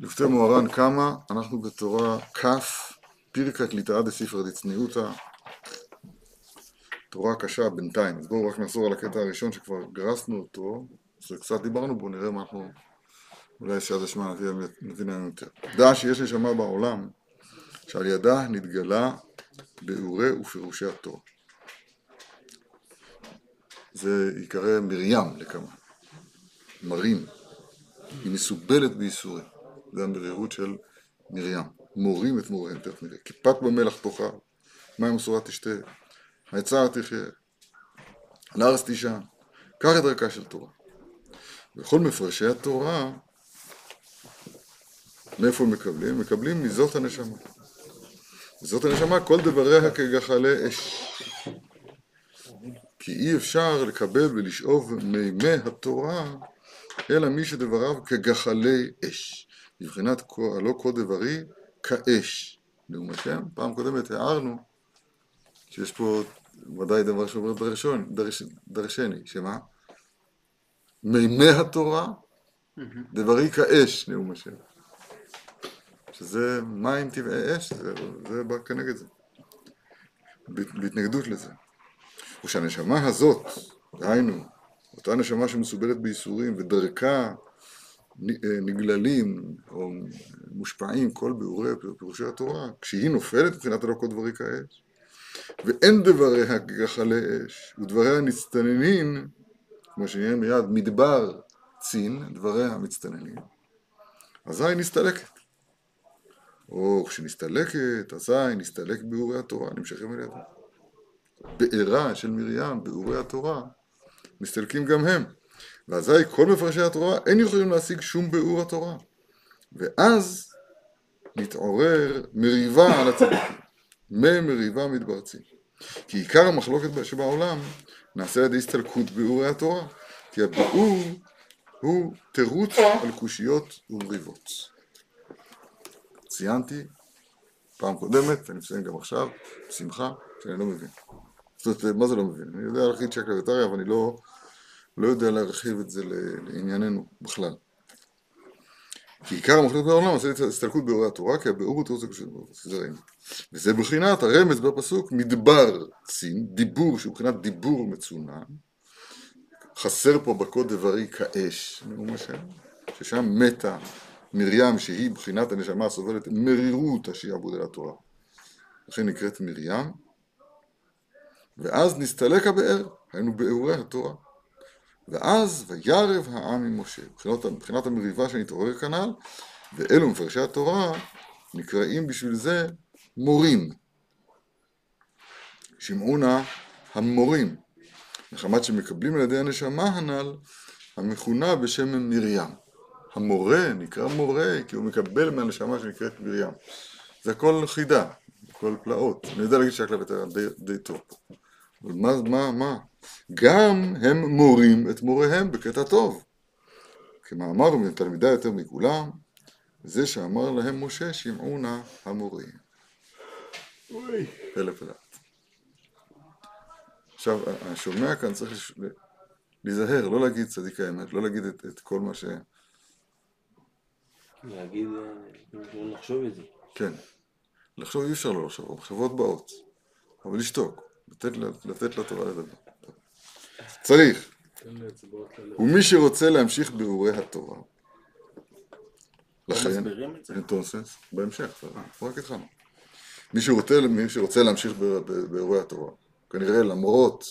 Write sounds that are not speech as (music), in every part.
לפתי מוהר"ן קמא, אנחנו בתורה כ', פירקא קליטאה דספרא דצניעותא, תורה קשה בינתיים, אז בואו רק נחזור על הקטע הראשון שכבר גרסנו אותו, שקצת דיברנו בו, נראה מה אנחנו, אולי שעד השמע נבין היום יותר. דע שיש נשמה בעולם שעל ידה נתגלה ביאורי ופירושי התורה. זה ייקרא מרים לכמה, מרים, היא מסובלת בייסורים. זה המרירות של מרים. מורים את מוריהם, תכף נראה. כיפת במלח תאכל, מים מסורה תשתה, העצה תחיה, על הארץ תישן. קח את דרכה של תורה. וכל מפרשי התורה, מאיפה מקבלים? מקבלים מזאת הנשמה. מזאת הנשמה, כל דבריה כגחלי אש. כי אי אפשר לקבל ולשאוב מימי התורה אלא מי שדבריו כגחלי אש. מבחינת הלא כה דברי כאש. נאום השם, פעם קודמת הערנו שיש פה ודאי דבר שאומר דרשון, דרש, דרשני, שמה? מימי התורה, דברי כאש, נאום השם. שזה מים טבעי אש, זה, זה בא כנגד זה. בהתנגדות לזה. ושהנשמה הזאת, דהיינו, אותה נשמה שמסובלת בייסורים ודרכה נגללים או מושפעים כל ביאורי פירושי התורה, כשהיא נופלת מבחינת הלא כל דברי כאש, ואין דבריה כגחלי אש, ודבריה נסתננים, כמו שנראה מיד, מדבר צין, דבריה מצטננים, אזי נסתלקת. או כשנסתלקת, אזי נסתלק ביאורי התורה, נמשכים על ידה. בעירה של מרים, ביאורי התורה, מסתלקים גם הם. ואזי כל מפרשי התורה אין יכולים להשיג שום ביאור התורה. ואז מתעורר מריבה על הצדיקים. מי מריבה מתברצים. כי עיקר המחלוקת שבעולם נעשה על ידי הסתלקות ביאורי התורה. כי הביאור הוא תירוץ על קושיות ומריבות. ציינתי פעם קודמת, ואני מסיים גם עכשיו, בשמחה, שאני לא מבין. זאת אומרת, מה זה לא מבין? אני יודע להכין שקלא וטריא, אבל אני לא... לא יודע להרחיב את זה לענייננו בכלל. כי עיקר המחלוקת בעולם עושה הסתלקות באורי התורה, כי הביאור הוא תירוץ הקשרים. וזה בחינת הרמז בפסוק מדבר צין, דיבור שהוא מבחינת דיבור מצונן. חסר פה בקוד דברי כאש, נאום השם, ששם מתה מרים שהיא בחינת הנשמה הסובלת מרירות השיעבוד אל התורה. לכן נקראת מרים, ואז נסתלק הבאר, היינו באורי התורה. ואז וירב העם עם משה. מבחינת, מבחינת המריבה שנתעורר כנ"ל, ואלו מפרשי התורה נקראים בשביל זה מורים. שמעונה המורים, מחמת שמקבלים על ידי הנשמה הנ"ל, המכונה בשם מרים. המורה נקרא מורה כי הוא מקבל מהנשמה שנקראת מרים. זה הכל חידה, הכל פלאות. אני יודע להגיד שהקלב יותר די, די טוב. אבל מה, מה, מה? גם הם מורים את מוריהם בקטע טוב. כמאמר מתלמידה יותר מכולם, זה שאמר להם משה, שמעו נא המורים. פלא פלט. עכשיו, השומע כאן צריך להיזהר, לא להגיד צדיק האמת, לא להגיד את, את כל מה ש... להגיד, אה, לא לחשוב את זה. כן. לחשוב אי אפשר לא לחשוב, המחשבות באות. אבל לשתוק, לתת, לתת לתורה לדבר. צריך. ומי שרוצה להמשיך ביאורי התורה, לכן, תוסס, בהמשך, רק התחלנו. מי שרוצה, מי שרוצה להמשיך באירועי התורה, כנראה למרות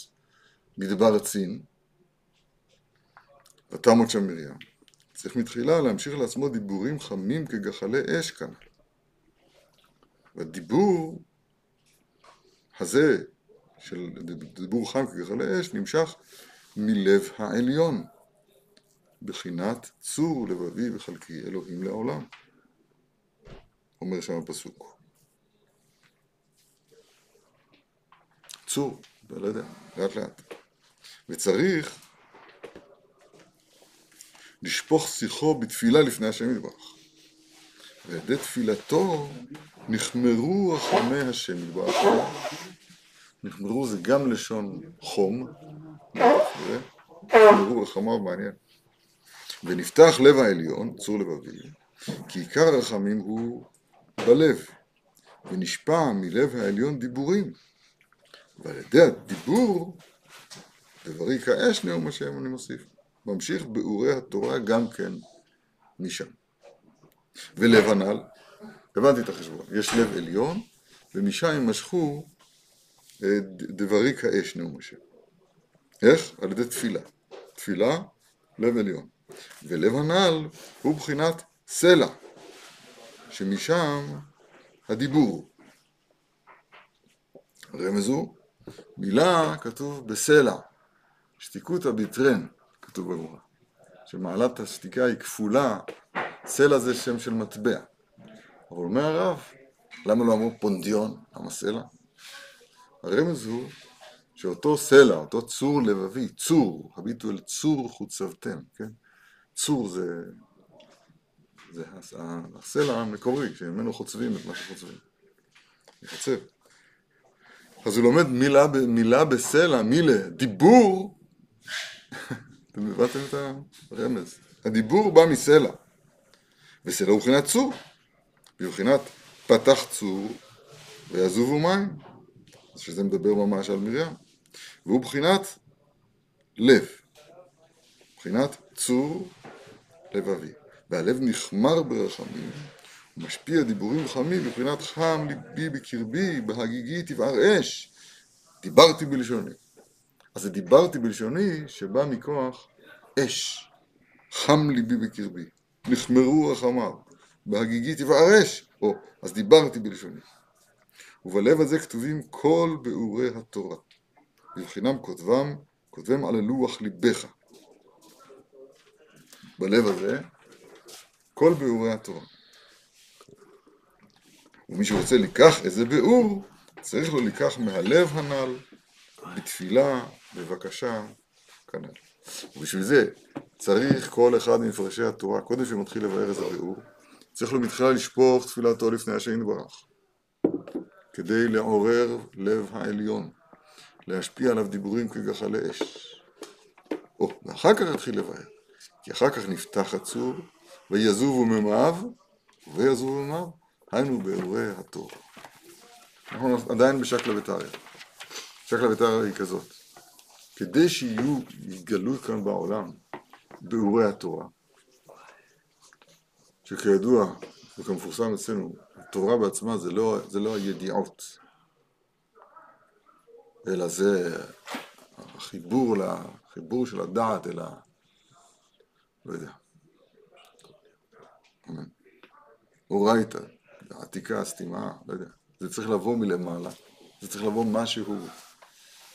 מדבר הצין, ותמות שם מרים, צריך מתחילה להמשיך לעצמו דיבורים חמים כגחלי אש כאן. והדיבור הזה של דיבור חם כגחלי אש נמשך מלב העליון, בחינת צור לבבי וחלקי אלוהים לעולם, אומר שם הפסוק. צור, לא יודע, לאט לאט. וצריך לשפוך שיחו בתפילה לפני השם יתברך. ועל ידי תפילתו נחמרו רחמי השם יתברך. נחמרו זה גם לשון חום, נחמרו רחמיו מעניין. ונפתח לב העליון, צור לבבי, כי עיקר הרחמים הוא בלב, ונשפע מלב העליון דיבורים, ועל ידי הדיבור, דברי כאש נאום השם אני מוסיף, ממשיך באורי התורה גם כן משם. ולב הנ"ל, הבנתי את החשבון, יש לב עליון, ומשם יימשכו דברי כאש נאום השם. איך? על ידי תפילה. תפילה, לב עליון. ולב הנ"ל הוא בחינת סלע, שמשם הדיבור. הרמז הוא, מילה כתוב בסלע, שתיקותא ביטרן, כתוב בגמרא, שמעלת השתיקה היא כפולה, סלע זה שם של מטבע. אבל אומר הרב, למה לא אמרו פונדיון, למה סלע? הרמז הוא שאותו סלע, אותו צור לבבי, צור, הביטו אל צור חוצבתם, כן? צור זה, זה הסלע המקורי, שממנו חוצבים את מה שחוצבים. מחצב. אז הוא לומד מילה, מילה בסלע, מילה, דיבור, (laughs) אתם הבנתם את הרמז. הדיבור בא מסלע, וסלע הוא מבחינת צור, בבחינת פתח צור ויעזובו מים, שזה מדבר ממש על מרים, והוא בחינת לב, בחינת צור לבבי, והלב נחמר ברחמים, ומשפיע דיבורים חמים בבחינת חם ליבי בקרבי, בהגיגי תבער אש, דיברתי בלשוני. אז זה דיברתי בלשוני שבא מכוח אש, חם ליבי בקרבי, נחמרו רחמיו, בהגיגי תבער אש, או, אז דיברתי בלשוני. ובלב הזה כתובים כל באורי התורה, בבחינם כותבם, כותבם על לוח ליבך. בלב הזה, כל באורי התורה. ומי שרוצה לקח איזה באור, צריך לו לקח מהלב הנ"ל, בתפילה, בבקשה, כנ"ל. ובשביל זה צריך כל אחד ממפרשי התורה, קודם שמתחיל לבאר איזה באור, צריך לו מתחילה לשפוך תפילתו לפני השם יתברך, כדי לעורר לב העליון, להשפיע עליו דיבורים כגחלי אש. או, ואחר כך יתחיל לבאר, כי אחר כך נפתח הצור, ויזובו ממיו, ויזובו ממיו, היינו באירועי התור. אנחנו עדיין בשקלא וטריא. שקלא וטריא היא כזאת. כדי שיהיו, יתגלו כאן בעולם באירועי התורה, שכידוע, וכמפורסם אצלנו, התורה בעצמה זה לא, זה לא הידיעות, אלא זה החיבור, החיבור של הדעת אל ה... לא יודע. אורייתא, העתיקה, סתימה, לא יודע. זה צריך לבוא מלמעלה, זה צריך לבוא משהו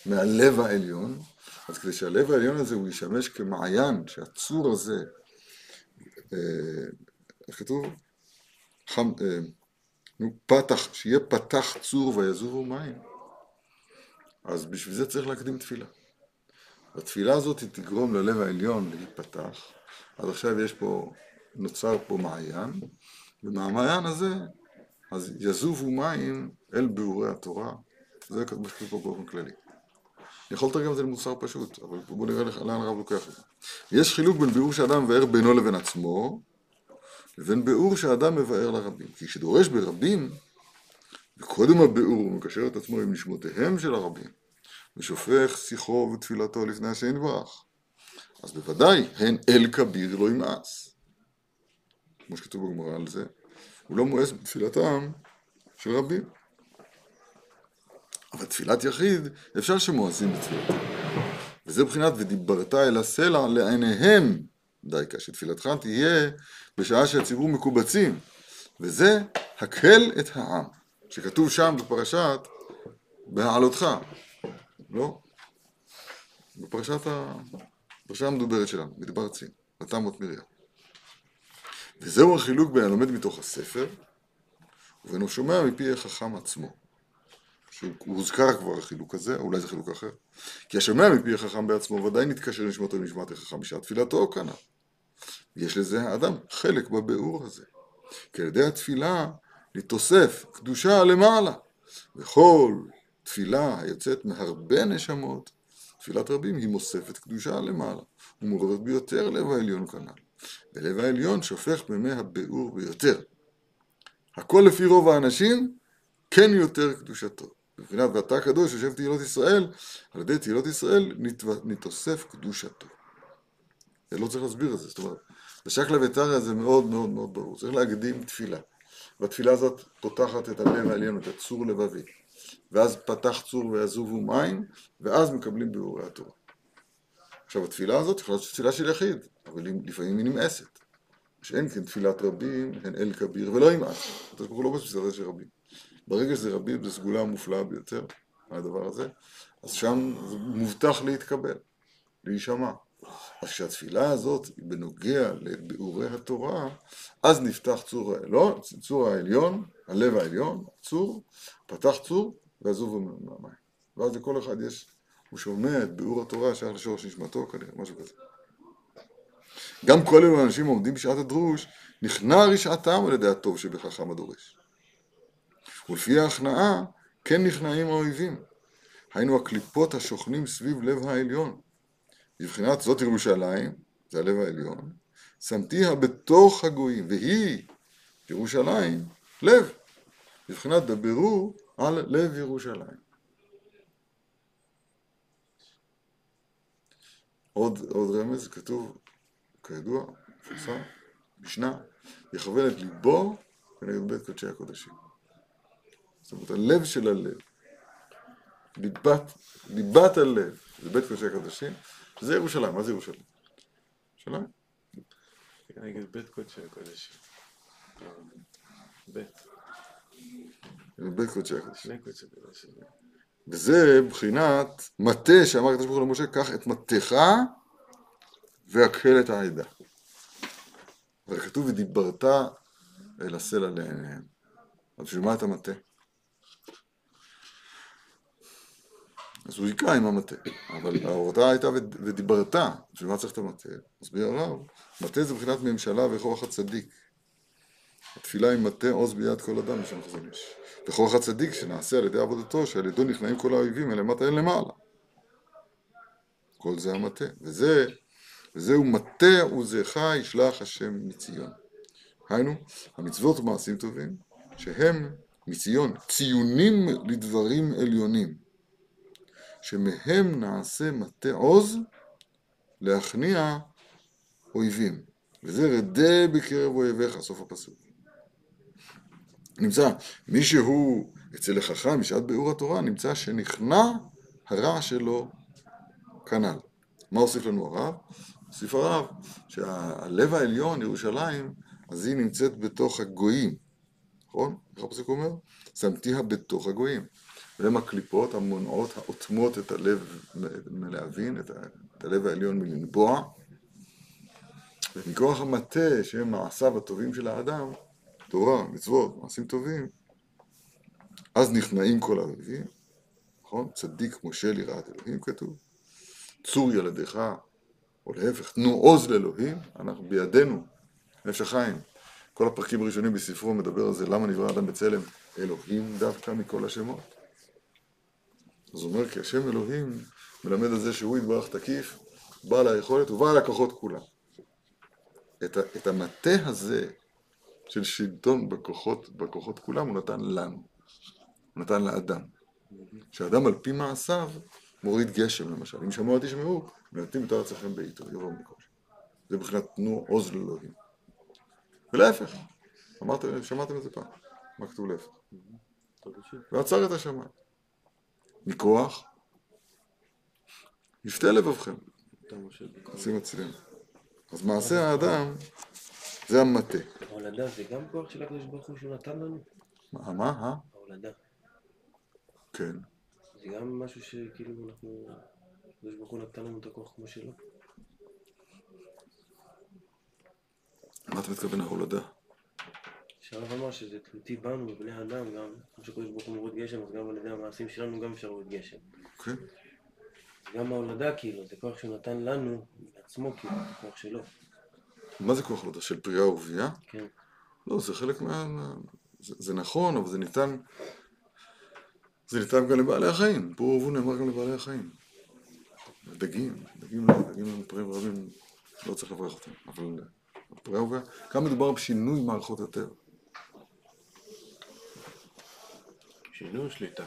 מהלב העליון, אז כדי שהלב העליון הזה הוא ישמש כמעיין, שהצור הזה, אה, איך כתוב? חם, אה, נו, פתח, שיהיה פתח צור ויזובו מים. אז בשביל זה צריך להקדים תפילה. התפילה הזאת תגרום ללב העליון להיפתח. אז עכשיו יש פה, נוצר פה מעיין, ומהמעיין הזה אז יזובו מים אל ביאורי התורה, זה מה שכתוב פה באופן כללי. אני יכול לתרגם את זה למוסר פשוט, אבל בואו נראה לאן הרב לוקח את זה. יש חילוק בין ביאור שאדם מבאר בינו לבין עצמו, לבין ביאור שאדם מבאר לרבים. כי כשדורש ברבים, וקודם הביאור הוא מקשר את עצמו עם נשמותיהם של הרבים, ושופך שיחו ותפילתו לפני השם יתברך, אז בוודאי הן אל כביר לא ימאס. כמו שכתוב בגמרא על זה, הוא לא מואס בתפילתם של רבים. אבל תפילת יחיד, אפשר שמואסים בתפילתם. וזה מבחינת ודיברת אל הסלע לעיניהם דייקה, שתפילתך תהיה בשעה שהציבור מקובצים. וזה הקל את העם, שכתוב שם בפרשת בהעלותך, לא? בפרשת ה... בפרשה המדוברת שלנו, מדבר צין, ותמות מרים. וזהו החילוק בין הלומד מתוך הספר ובין הוא שומע מפי החכם עצמו. שהוזכר כבר החילוק הזה, או אולי זה חילוק אחר. כי השומע מפי החכם בעצמו ודאי נתקשר לנשמתו לנשמת החכם בשעת תפילתו כנ"ל. יש לזה האדם חלק בביאור הזה. כי על ידי התפילה נתוסף קדושה למעלה. וכל תפילה היוצאת מהרבה נשמות, תפילת רבים היא מוספת קדושה למעלה, ומעוררת ביותר לב העליון כנ"ל. בלב העליון שופך במי הביאור ביותר. הכל לפי רוב האנשים, כן יותר קדושתו. מבחינת ואתה הקדוש יושב תהילות ישראל, על ידי תהילות ישראל נת- נתוסף קדושתו. לא צריך להסביר את זה, זאת אומרת, בשקלא וטריא זה מאוד מאוד מאוד ברור, צריך להקדים תפילה. והתפילה הזאת פותחת את הלב העליון, את הצור לבבי. ואז פתח צור ויזובו מים, ואז מקבלים ביאורי התורה. עכשיו התפילה הזאת יכולה להיות תפילה של יחיד, אבל לפעמים היא נמאסת. שאין כן תפילת רבים, הן אל כביר ולא ימאס. הקדוש ברוך הוא לא בתפילה של רבים. ברגע שזה רבים, זו סגולה מופלאה ביותר, הדבר הזה, אז שם זה מובטח להתקבל, להישמע. אז כשהתפילה הזאת היא בנוגע לביאורי התורה, אז נפתח צור העליון, צור העליון, הלב העליון, צור, פתח צור, ועזובו מהמים. ואז לכל אחד יש, הוא שומע את ביאור התורה שייך לשורש נשמתו כנראה, משהו כזה. גם כל אלו האנשים העומדים בשעת הדרוש, נכנע רשעתם על ידי הטוב שבחכם הדורש. ולפי ההכנעה, כן נכנעים האויבים. היינו הקליפות השוכנים סביב לב העליון. בבחינת זאת ירושלים, זה הלב העליון, שמתיה בתוך הגויים, והיא, ירושלים, לב. בבחינת דברו על לב ירושלים. עוד, עוד רמז, כתוב, כידוע, מפורסם, משנה, יכוון את ליבו כנגד בית קודשי הקודשים. זאת אומרת, הלב של הלב, ליבת, ליבת הלב, זה בית קודשי הקודשים, זה ירושלים, מה זה ירושלים? ירושלים? נגד בית קודשי הקודשים. בית. בית קודשי הקודשים. וזה בחינת מטה שאמר הקדוש ברוך הוא למשה, קח את מטך והקהל את העדה. אבל כתוב ודיברת אל הסלע לעיניהם. אז בשביל מה את המטה? אז הוא היכה עם המטה, אבל ההורתה הייתה וד- ודיברת, בשביל מה צריך את המטה? מסביר הרב, מטה זה מבחינת ממשלה וכוח הצדיק. התפילה עם מטה עוז ביד כל אדם, לשם חזון איש. וכוח הצדיק שנעשה על ידי עבודתו, שעל ידו נכנעים כל האויבים, אל למטה למעלה. כל זה המטה, וזה, וזהו מטה עוזך ישלח השם מציון. היינו, המצוות ומעשים טובים, שהם מציון, ציונים לדברים עליונים, שמהם נעשה מטה עוז להכניע אויבים. וזה רדה בקרב אויביך, סוף הפסוק. נמצא, מי שהוא אצל החכם בשעת ביאור התורה, נמצא שנכנע הרע שלו כנ"ל. מה הוסיף לנו הרב? הוסיף הרב שהלב העליון, ירושלים, אז היא נמצאת בתוך הגויים, נכון? איך הפסוק אומר? שמתיה בתוך הגויים. והם הקליפות המונעות, האוטמות את הלב מלהבין, את, את הלב העליון מלנבוע. ומכוח המטה, שהם מעשיו הטובים של האדם, תורה, מצוות, מעשים טובים, אז נכנעים כל האויבים, נכון? צדיק משה ליראת אלוהים כתוב, צור ילדיך, או להפך, תנו עוז לאלוהים, אנחנו בידינו, נפש החיים. כל הפרקים הראשונים בספרו מדבר על זה, למה נברא אדם בצלם אלוהים דווקא מכל השמות. אז הוא אומר, כי השם אלוהים מלמד על זה שהוא יתברך תקיף, בעל היכולת ובעל הכוחות כולם. את, ה, את המטה הזה של שלטון בכוחות, בכוחות כולם הוא נתן לנו, הוא נתן לאדם. שאדם על פי מעשיו מוריד גשם למשל. אם שמוע תשמעו, ונתנים את ארצכם בעיתו, יבוא מקום. זה מבחינת תנו עוז לאלוהים. ולהפך, אמרתם, שמעתם את זה פעם, מה כתוב להפך? ועצר את השמיים. מכוח יפתה לבבכם, אתה משה בכל. שים אצלנו. אז מעשה האדם זה המטה. ההולדה זה גם כוח של הקדוש ברוך הוא שהוא נתן לנו? מה, מה, אה? ההולדה. כן. זה גם משהו שכאילו אנחנו... הקדוש ברוך הוא נתן לנו את הכוח כמו שלו. מה אתה מתכוון ההולדה? שהרב אמר שזה תלותי בנו, בבני אדם, גם כמו שהקדוש ברוך הוא מוריד גשם, אז גם על ידי המעשים שלנו גם אפשר להוריד גשם. אוקיי. גם ההולדה כאילו, זה כוח שהוא נתן לנו, מעצמו כאילו, זה כוח שלו. מה זה כוח הולדה? של פריאה ורבייה? כן. לא, זה חלק מה... זה, זה נכון, אבל זה ניתן... זה ניתן גם לבעלי החיים. פה ורבו נאמר גם לבעלי החיים. דגים, דגים לא, דגים הם פרים רבים, לא צריך לברך אותם. אבל כאן מדובר בשינוי מערכות הטבע. שינוי שליטה.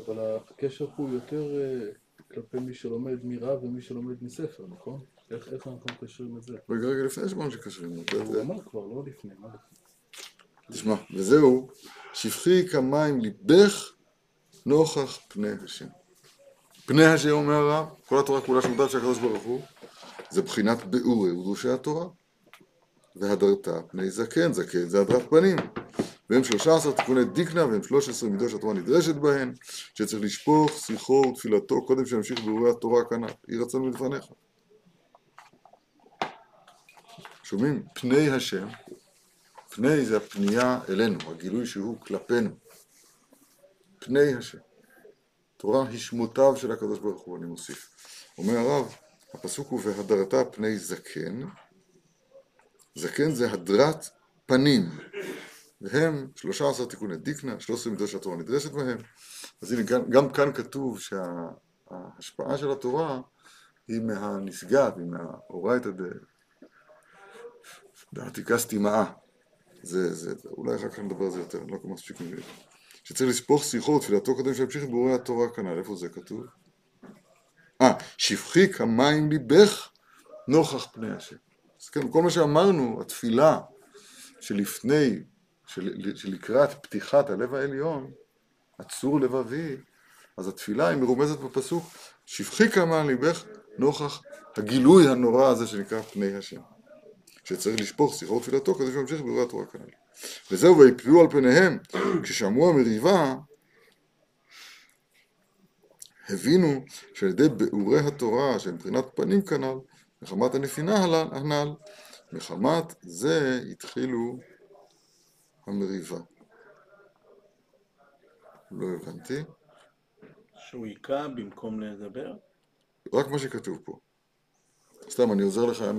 אבל הקשר הוא יותר אה, כלפי מי שלומד מרב ומי שלומד מספר, נכון? איך, איך אנחנו מקשרים את זה? רגע, רגע, לפני שאמרנו שקשרים. הוא אמר כבר, לא לפני, מה לפני? תשמע, וזהו, שפכי כמים ליבך נוכח פני השם. פני השם אומר הרב, כל התורה כולה שמותיו של הקדוש ברוך הוא, זה בחינת ביאורי ודרושי התורה. והדרת פני זקן, זקן זה הדרת פנים. והם שלושה עשר תיקוני דיקנה והם שלוש עשרה מידות שהתורה נדרשת בהן, שצריך לשפוך שיחו ותפילתו קודם שנמשיך ביאורי התורה כנ"ל. יהי רצון מלפניך. שומעים? פני השם, פני זה הפנייה אלינו, הגילוי שהוא כלפינו. פני השם. תורה היא שמותיו של הקדוש ברוך הוא, אני מוסיף. אומר הרב, הפסוק הוא והדרת פני זקן, זקן זה הדרת פנים, והם 13 תיקוני דיקנה, 13 מידות שהתורה נדרשת בהם. אז הנה, גם, גם כאן כתוב שההשפעה של התורה היא מהנשגב, היא מהאורייתא דעתיקה סטימאה. זה, זה, אולי אחר כך נדבר על זה יותר, אני לא כל מספיק מבין. שצריך לספוך שיחות, תפילתו קודם שימשיך בורא התורה כנ"ל, איפה זה כתוב? אה, שפכי כמים ליבך נוכח פני השם. אז כן, כל מה שאמרנו, התפילה שלפני, של, שלקראת פתיחת הלב העליון, הצור לבבי, אז התפילה היא מרומזת בפסוק, שפכי כמה ליבך נוכח הגילוי הנורא הזה שנקרא פני השם. שצריך לשפוך שיחות תפילתו כדי שימשיך בדברי התורה כנ"ל. וזהו, ויפלו על פניהם, כששמעו המריבה, הבינו שעל ידי ביאורי התורה, שמבחינת פנים כנ"ל, מחמת הנפינה הנ"ל, מחמת זה התחילו המריבה. לא הבנתי. שהוא היכה במקום לדבר? רק מה שכתוב פה. סתם, אני עוזר לך אה,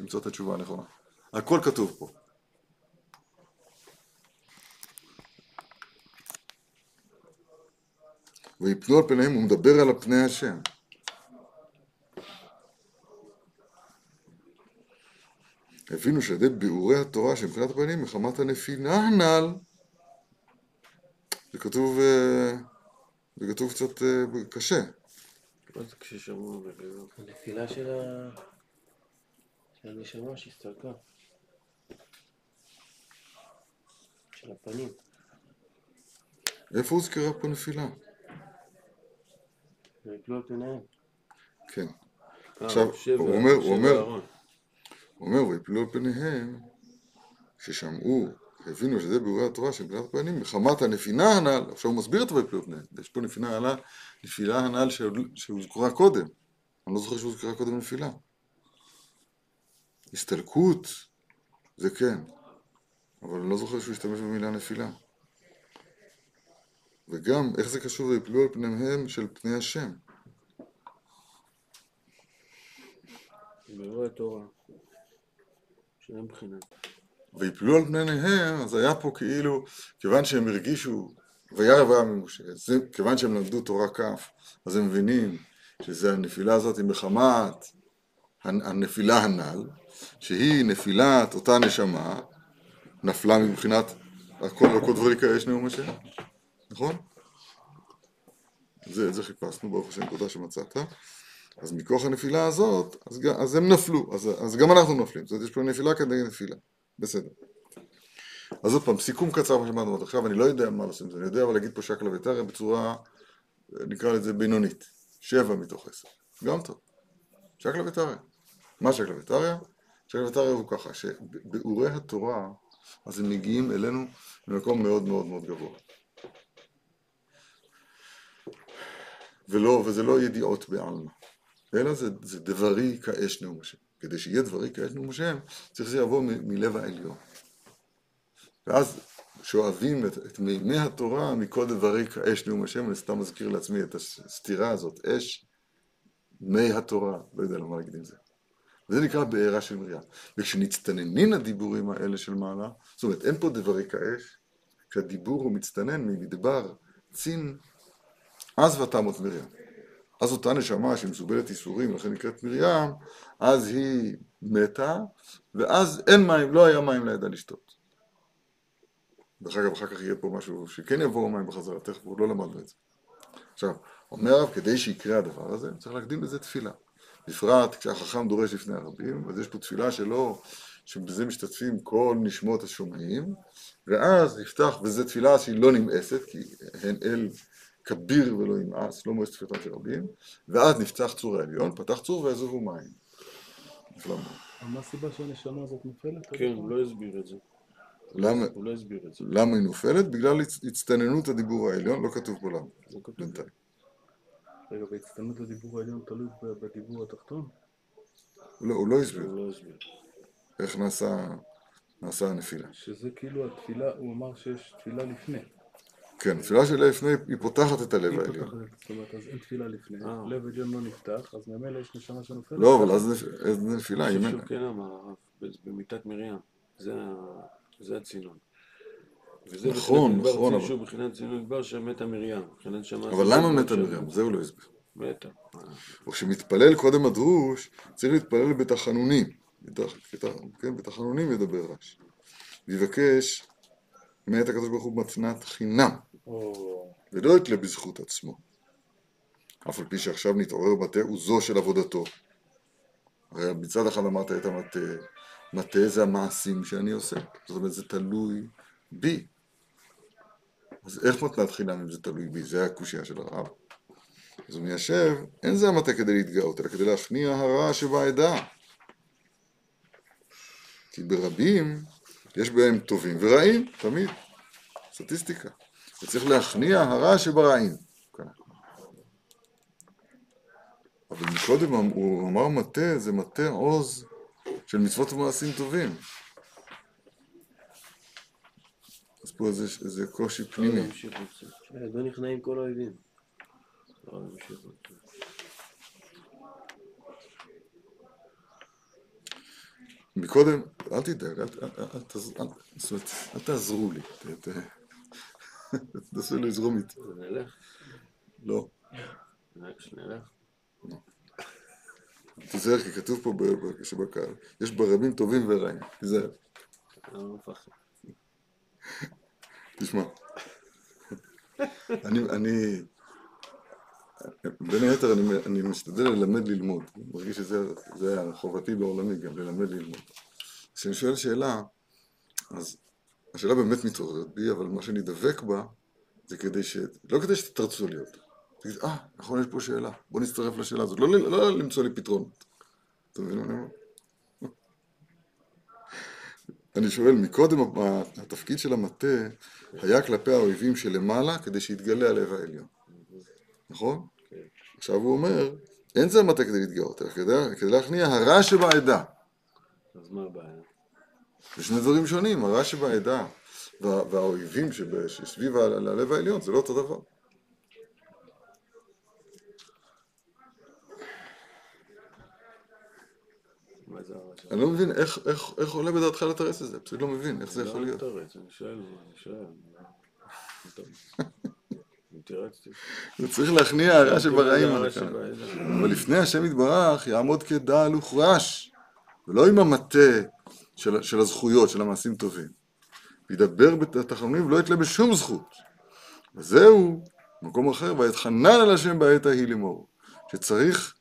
למצוא את התשובה הנכונה. הכל כתוב פה. ויפלו על פניהם, הוא מדבר על הפני השם. הבינו שעל ידי ביאורי התורה שמבחינת הפנים מחמת הנפילה הנ"ל זה כתוב, אה, זה כתוב קצת אה, קשה. מה זה כששמעו וביאור? הנפילה של הנשמה שהסתלקה. של הפנים. איפה הוזכרה פה נפילה? כן. אה, עכשיו, הוא אומר, הוא אומר. הוא אומר, ויפלו על פניהם, ששמעו, הבינו שזה ביאורי התורה של מבחינת הפנים, מחמת הנפילה הנ"ל, עכשיו הוא מסביר את ויפלו על פניהם, יש פה נפילה הנ"ל, נפילה הנ"ל שהוזכרה קודם, אני לא זוכר שהוזכרה קודם נפילה. הסתלקות, זה כן, אבל אני לא זוכר שהוא השתמש במילה נפילה. וגם, איך זה קשור ויפלו על פניהם של פני השם? ביאור התורה. בחינות. ויפלו על פניהם, אז היה פה כאילו, כיוון שהם הרגישו, וירא אברהם ממשה, כיוון שהם למדו תורה כ', אז הם מבינים שזה הנפילה הזאת היא מחמת הנ- הנפילה הנ"ל, שהיא נפילת אותה נשמה, נפלה מבחינת הכל הכל דברי כאש נאום השם, נכון? זה, זה חיפשנו, ברוך השם, תודה שמצאת. אז מכוח הנפילה הזאת, אז, אז הם נפלו, אז, אז גם אנחנו נופלים. זאת אומרת, יש פה נפילה כנגד נפילה. בסדר. אז עוד פעם, סיכום קצר מה שאמרנו עד עכשיו, אני לא יודע מה לעשות עם זה, אני יודע אבל להגיד פה שקלא וטריא בצורה, נקרא לזה בינונית. שבע מתוך עשר. גם טוב. שקלא וטריא. מה שקלא וטריא? שקלא וטריא הוא ככה, שביאורי התורה, אז הם מגיעים אלינו ממקום מאוד מאוד מאוד גבוה. ולא, וזה לא ידיעות בעלמא, אלא זה, זה דברי כאש נאום השם. כדי שיהיה דברי כאש נאום השם, צריך שזה יבוא מ- מלב העליון. ואז שואבים את, את מימי התורה מכל דברי כאש נאום השם, אני סתם מזכיר לעצמי את הסתירה הזאת, אש, מי התורה, לא יודע למה להגיד עם זה. וזה נקרא בעירה של מרים. וכשנצטננין הדיבורים האלה של מעלה, זאת אומרת, אין פה דברי כאש, כשהדיבור הוא מצטנן ממדבר צין, אז ותמות מרים. אז אותה נשמה שהיא מסובלת ייסורים, לכן נקראת מרים, אז היא מתה, ואז אין מים, לא היה מים לידה לשתות. דרך אגב, אחר כך יהיה פה משהו שכן יבואו מים בחזרה, תכף עוד לא למדנו את זה. עכשיו, אומר הרב, כדי שיקרה הדבר הזה, צריך להקדים לזה תפילה. בפרט כשהחכם דורש לפני הרבים, אז יש פה תפילה שלו, שבזה משתתפים כל נשמות השומעים, ואז נפתח, וזו תפילה שהיא לא נמאסת, כי הן אל כביר ולא ימאס, לא מועצת תפילתם של רבים, ואז נפתח צור העליון, פתח צור ויעזובו מים. נפלא מה הסיבה שהנשמה הזאת נופלת? כן, הוא לא הסביר את זה. למה, הוא לא הסביר את זה. למה היא נופלת? בגלל הצ- הצטננות הדיבור העליון, לא כתוב פה למה, לא כתוב. בינתיים. רגע, והצטנות הדיבור העליון תלוי בדיבור התחתון? לא, הוא לא הסביר הוא לא הסביר. איך נעשה הנפילה. שזה כאילו התפילה, הוא אמר שיש תפילה לפני. כן, התפילה שלה לפני, היא פותחת את הלב היא העליון. זאת אומרת, אז אין תפילה לפני, אה. לב עליון לא נפתח, אז ממילא יש נשמה שנופלת. לא, אבל אז אז נפילה, אם אין... כן אמר, הרב, במיתת מרים. זה הצינון. וזה נכון, נכון, אבל- שהוא בחינת צינון מדבר שמתה מרים. מבחינת שמה אבל למה מתה מרים? זה הוא לא הסביר. מתה. וכשמתפלל קודם הדרוש, צריך להתפלל בתחנונים. בתח- בתח- כן, בתחנונים ידבר רש. ויבקש מאת הקדוש ברוך הוא מתנת חינם. ולא יתלה בזכות עצמו. אף על פי שעכשיו נתעורר מטה הוא זו של עבודתו. הרי מצד אחד אמרת את המטה, מטה זה המעשים שאני עושה. זאת אומרת, זה תלוי בי. אז איך מתנת חינם אם זה תלוי בי? זה הקושייה של הרב. אז הוא מיישב, אין זה המטה כדי להתגאות, אלא כדי להכניע הרע שבעדה. כי ברבים יש בהם טובים ורעים, תמיד. סטטיסטיקה. וצריך להכניע הרע שברעים. כן. אבל מקודם הוא אמר מטה, זה מטה עוז של מצוות ומעשים טובים. אז פה זה, זה קושי לא פנימי. לא נכנעים כל האויבים. לא להמשיך עוד קצת. מקודם, אל תדאג, אל, תעזרו לי, תנסו לזרום איתי. נלך? לא, שנלך? תיזהר, כי כתוב פה שבקהל, יש ברבים טובים ורעים, תיזהר, לא. תשמע. אני, אני, בין היתר אני, אני משתדל ללמד ללמוד, אני מרגיש שזה זה חובתי בעולמי גם, ללמד ללמוד. כשאני שואל שאלה, אז השאלה באמת מתעוררת בי, אבל מה שאני דבק בה, זה כדי ש... לא כדי שתתרצו לי אותה. תגיד, אה, נכון, יש פה שאלה, בוא נצטרף לשאלה הזאת. לא, לא למצוא לי פתרונות. אתה מבין מה אני אומר? (laughs) אני שואל, מקודם התפקיד של המטה היה כלפי האויבים שלמעלה כדי שיתגלה הלב העליון. נכון? כן. עכשיו הוא אומר, אין זה המטה כדי להתגאות, אלא כדי, כדי להכניע הרע שבעדה. אז מה הבעיה? זה שני דברים שונים, הרע שבעדה וה, והאויבים שב, שסביב הלב העליון, זה לא אותו דבר. אני לא מבין איך, איך, איך עולה בדעתך לתרץ את זה, פשוט לא מבין איך זה יכול להיות. לא מתרץ, אני שואל, אני שואל. (laughs) תירצתי. זה צריך להכניע הרע שברעים. אבל לפני השם יתברך יעמוד כדל וכרש, ולא עם המטה של, של הזכויות, של המעשים טובים. ידבר בתחנונים ולא יתלה בשום זכות. וזהו, מקום אחר, ויתחנן על השם בעת ההיא לאמור. שצריך,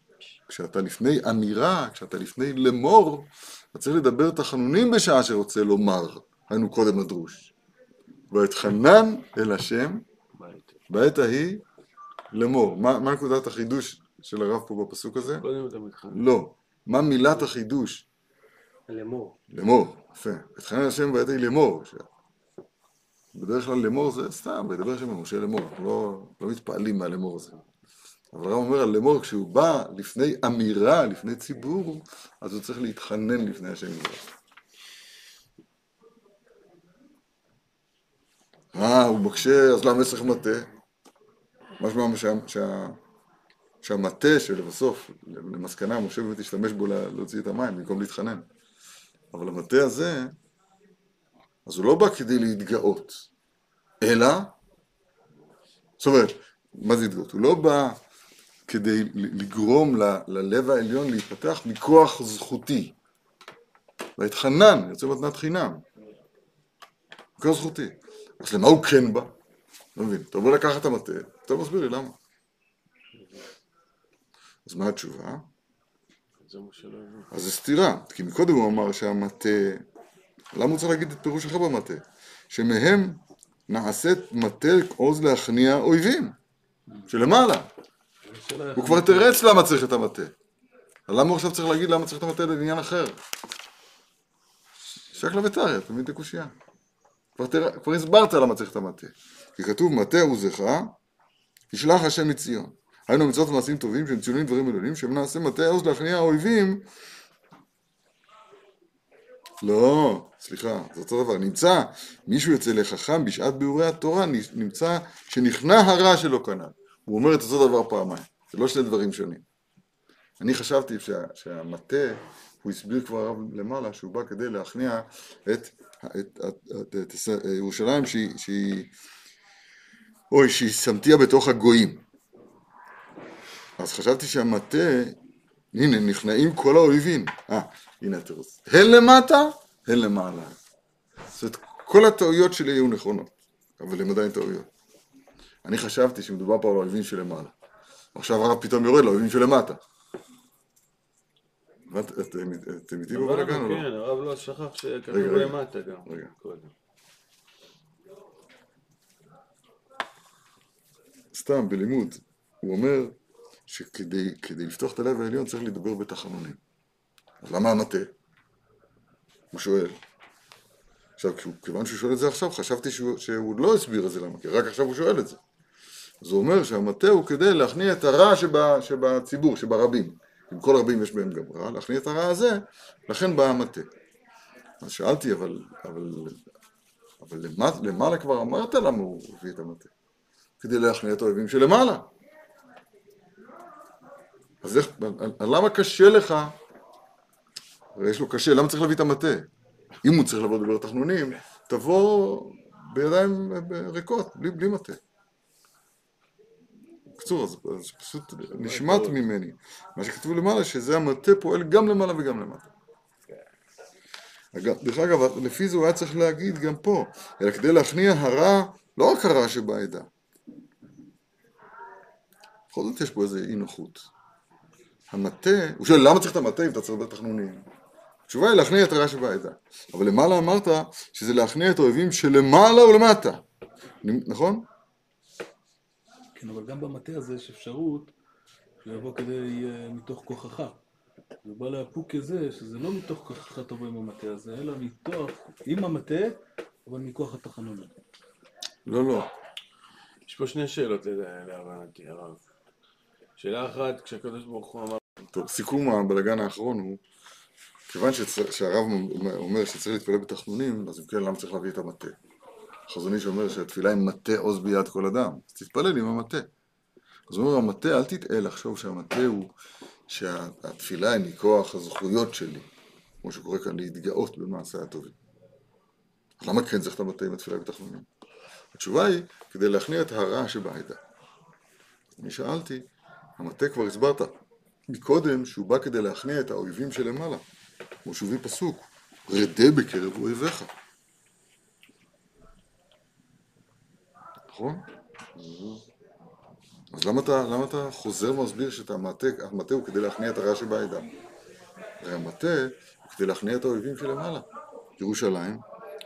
כשאתה לפני אמירה, כשאתה לפני לאמור, אתה צריך לדבר תחנונים בשעה שרוצה לומר, היינו קודם הדרוש. ויתחנן אל השם? בעת ההיא לאמור. מה, מה נקודת החידוש של הרב פה בפסוק הזה? מתחנן. לא. מה מילת החידוש? לאמור. לאמור. יפה. התחנן השם בעת ההיא לאמור. בדרך כלל לאמור זה סתם, וידבר השם למשה לאמור. אנחנו לא, לא מתפעלים מהלאמור הזה. אבל הרב אומר על לאמור, כשהוא בא לפני אמירה, לפני ציבור, אז הוא צריך להתחנן לפני השם יתברך. אה, הוא מקשה, אז למה צריך מטה? משמע שה, שה, שהמטה שלבסוף, למסקנה, משה באמת השתמש בו לה- להוציא את המים במקום להתחנן. אבל המטה הזה, אז הוא לא בא כדי להתגאות, אלא, זאת אומרת, מה זה להתגאות? הוא לא בא כדי לגרום ל- ללב העליון להיפתח מכוח זכותי. ויתחנן, יוצא מתנת חינם. מכוח זכותי. אז למה הוא כן בא? לא מבין. אתה אומר לקחת את המטה, אתה מסביר לי למה. אז מה התשובה? אז זה סתירה, כי מקודם הוא אמר שהמטה, למה הוא צריך להגיד את פירוש אחר במטה? שמהם נעשית מטה עוז להכניע אויבים, שלמעלה. הוא כבר תרץ למה צריך את המטה. אז למה הוא עכשיו צריך להגיד למה צריך את המטה לעניין אחר? שייך לביתריה, אתה מבין את הקושייה? כבר הסברת למה צריך את המטה. כי כתוב מטה עוזך, ישלח השם מציון. היינו מצוות ומעשים טובים שהם ציונים דברים עליונים, שהם נעשה מטה עוז להכניע האויבים. לא, סליחה, זה אותו דבר. נמצא מישהו יוצא לחכם בשעת ביאורי התורה, נמצא שנכנע הרע שלו כנ"ל. הוא אומר את אותו דבר פעמיים, זה לא שני דברים שונים. אני חשבתי שה, שהמטה, הוא הסביר כבר הרב למעלה, שהוא בא כדי להכניע את, את, את, את, את, את ירושלים שהיא, שהיא, אוי, שהיא שמתיה בתוך הגויים. אז חשבתי שהמטה, הנה, נכנעים כל האויבים. אה, הנה התירוץ. הן למטה, הן למעלה. זאת אומרת, כל הטעויות שלי היו נכונות, אבל הן עדיין טעויות. אני חשבתי שמדובר פה על האויבים שלמעלה. עכשיו הרב פתאום יורד לאויבים שלמטה. אתם איתי בבלאגן או כן, לא? הרב לא שכח שכתוב רגע, רגע. למטה גם. רגע. קודם. סתם, בלימוד. הוא אומר שכדי כדי לפתוח את הלב העליון צריך לדבר בתחנונים. אז למה המטה? הוא שואל. עכשיו, כיוון שהוא שואל את זה עכשיו, חשבתי שהוא, שהוא לא הסביר את זה למה, כי רק עכשיו הוא שואל את זה. אז הוא אומר שהמטה הוא כדי להכניע את הרע שבה, שבציבור, שברבים. אם כל רבים יש בהם גם רע, להכניע את הרע הזה, לכן בא המטה. אז שאלתי, אבל, אבל, אבל למעלה כבר אמרת למה הוא הביא את המטה. כדי להכניע את האויבים שלמעלה. אז איך, למה קשה לך, הרי יש לו קשה, למה צריך להביא את המטה? אם הוא צריך לבוא לדבר תחנונים, תבוא בידיים ריקות, בלי, בלי מטה. בקיצור, אז, אז פשוט נשמט ממני. מה שכתוב למעלה, שזה המטה פועל גם למעלה וגם למטה. דרך אגב, לפי זה הוא היה צריך להגיד גם פה, אלא כדי להכניע הרע, לא רק הרע שבעדה. בכל זאת יש פה איזה אי נוחות. המטה, הוא שואל למה צריך את המטה אם אתה צריך לדבר תחנונים? התשובה היא להכניע את הרע שבעדה. אבל למעלה אמרת שזה להכניע את האויבים שלמעלה ולמטה. נכון? כן, אבל גם במטה הזה יש אפשרות שהוא יבוא כדי, אה, מתוך כוחך. הוא בא לאפוק כזה, שזה לא מתוך כוחך תבוא עם המטה הזה, אלא מתוך, עם המטה, אבל מכוח התחנונים. לא, לא. יש פה שני שאלות לה- להבנתי, הרב. שאלה אחת, כשהקדוש ברוך הוא אמר, טוב, סיכום הבלגן האחרון הוא, כיוון שהרב אומר שצריך להתפלל בתחנונים, אז אם כן, למה צריך להביא את המטה? החזון איש אומר שהתפילה היא מטה עוז ביד כל אדם, אז תתפלל עם המטה. אז הוא אומר, המטה, אל תטעה לחשוב שהמטה הוא, שהתפילה היא מכוח הזכויות שלי, כמו שקורה כאן, להתגאות במעשה הטובים. למה כן צריך את המטה עם התפילה בתחנונים? התשובה היא, כדי להכניע את הרע שבעדה. אני שאלתי, המטה כבר הסברת מקודם שהוא בא כדי להכניע את האויבים שלמעלה, כמו שהוא הביא פסוק, רדה בקרב אויביך. נכון? אז למה אתה, למה אתה חוזר ומסביר שהמטה המטה הוא כדי להכניע את הרע שבעדה? הרי המטה הוא כדי להכניע את האויבים שלמעלה. ירושלים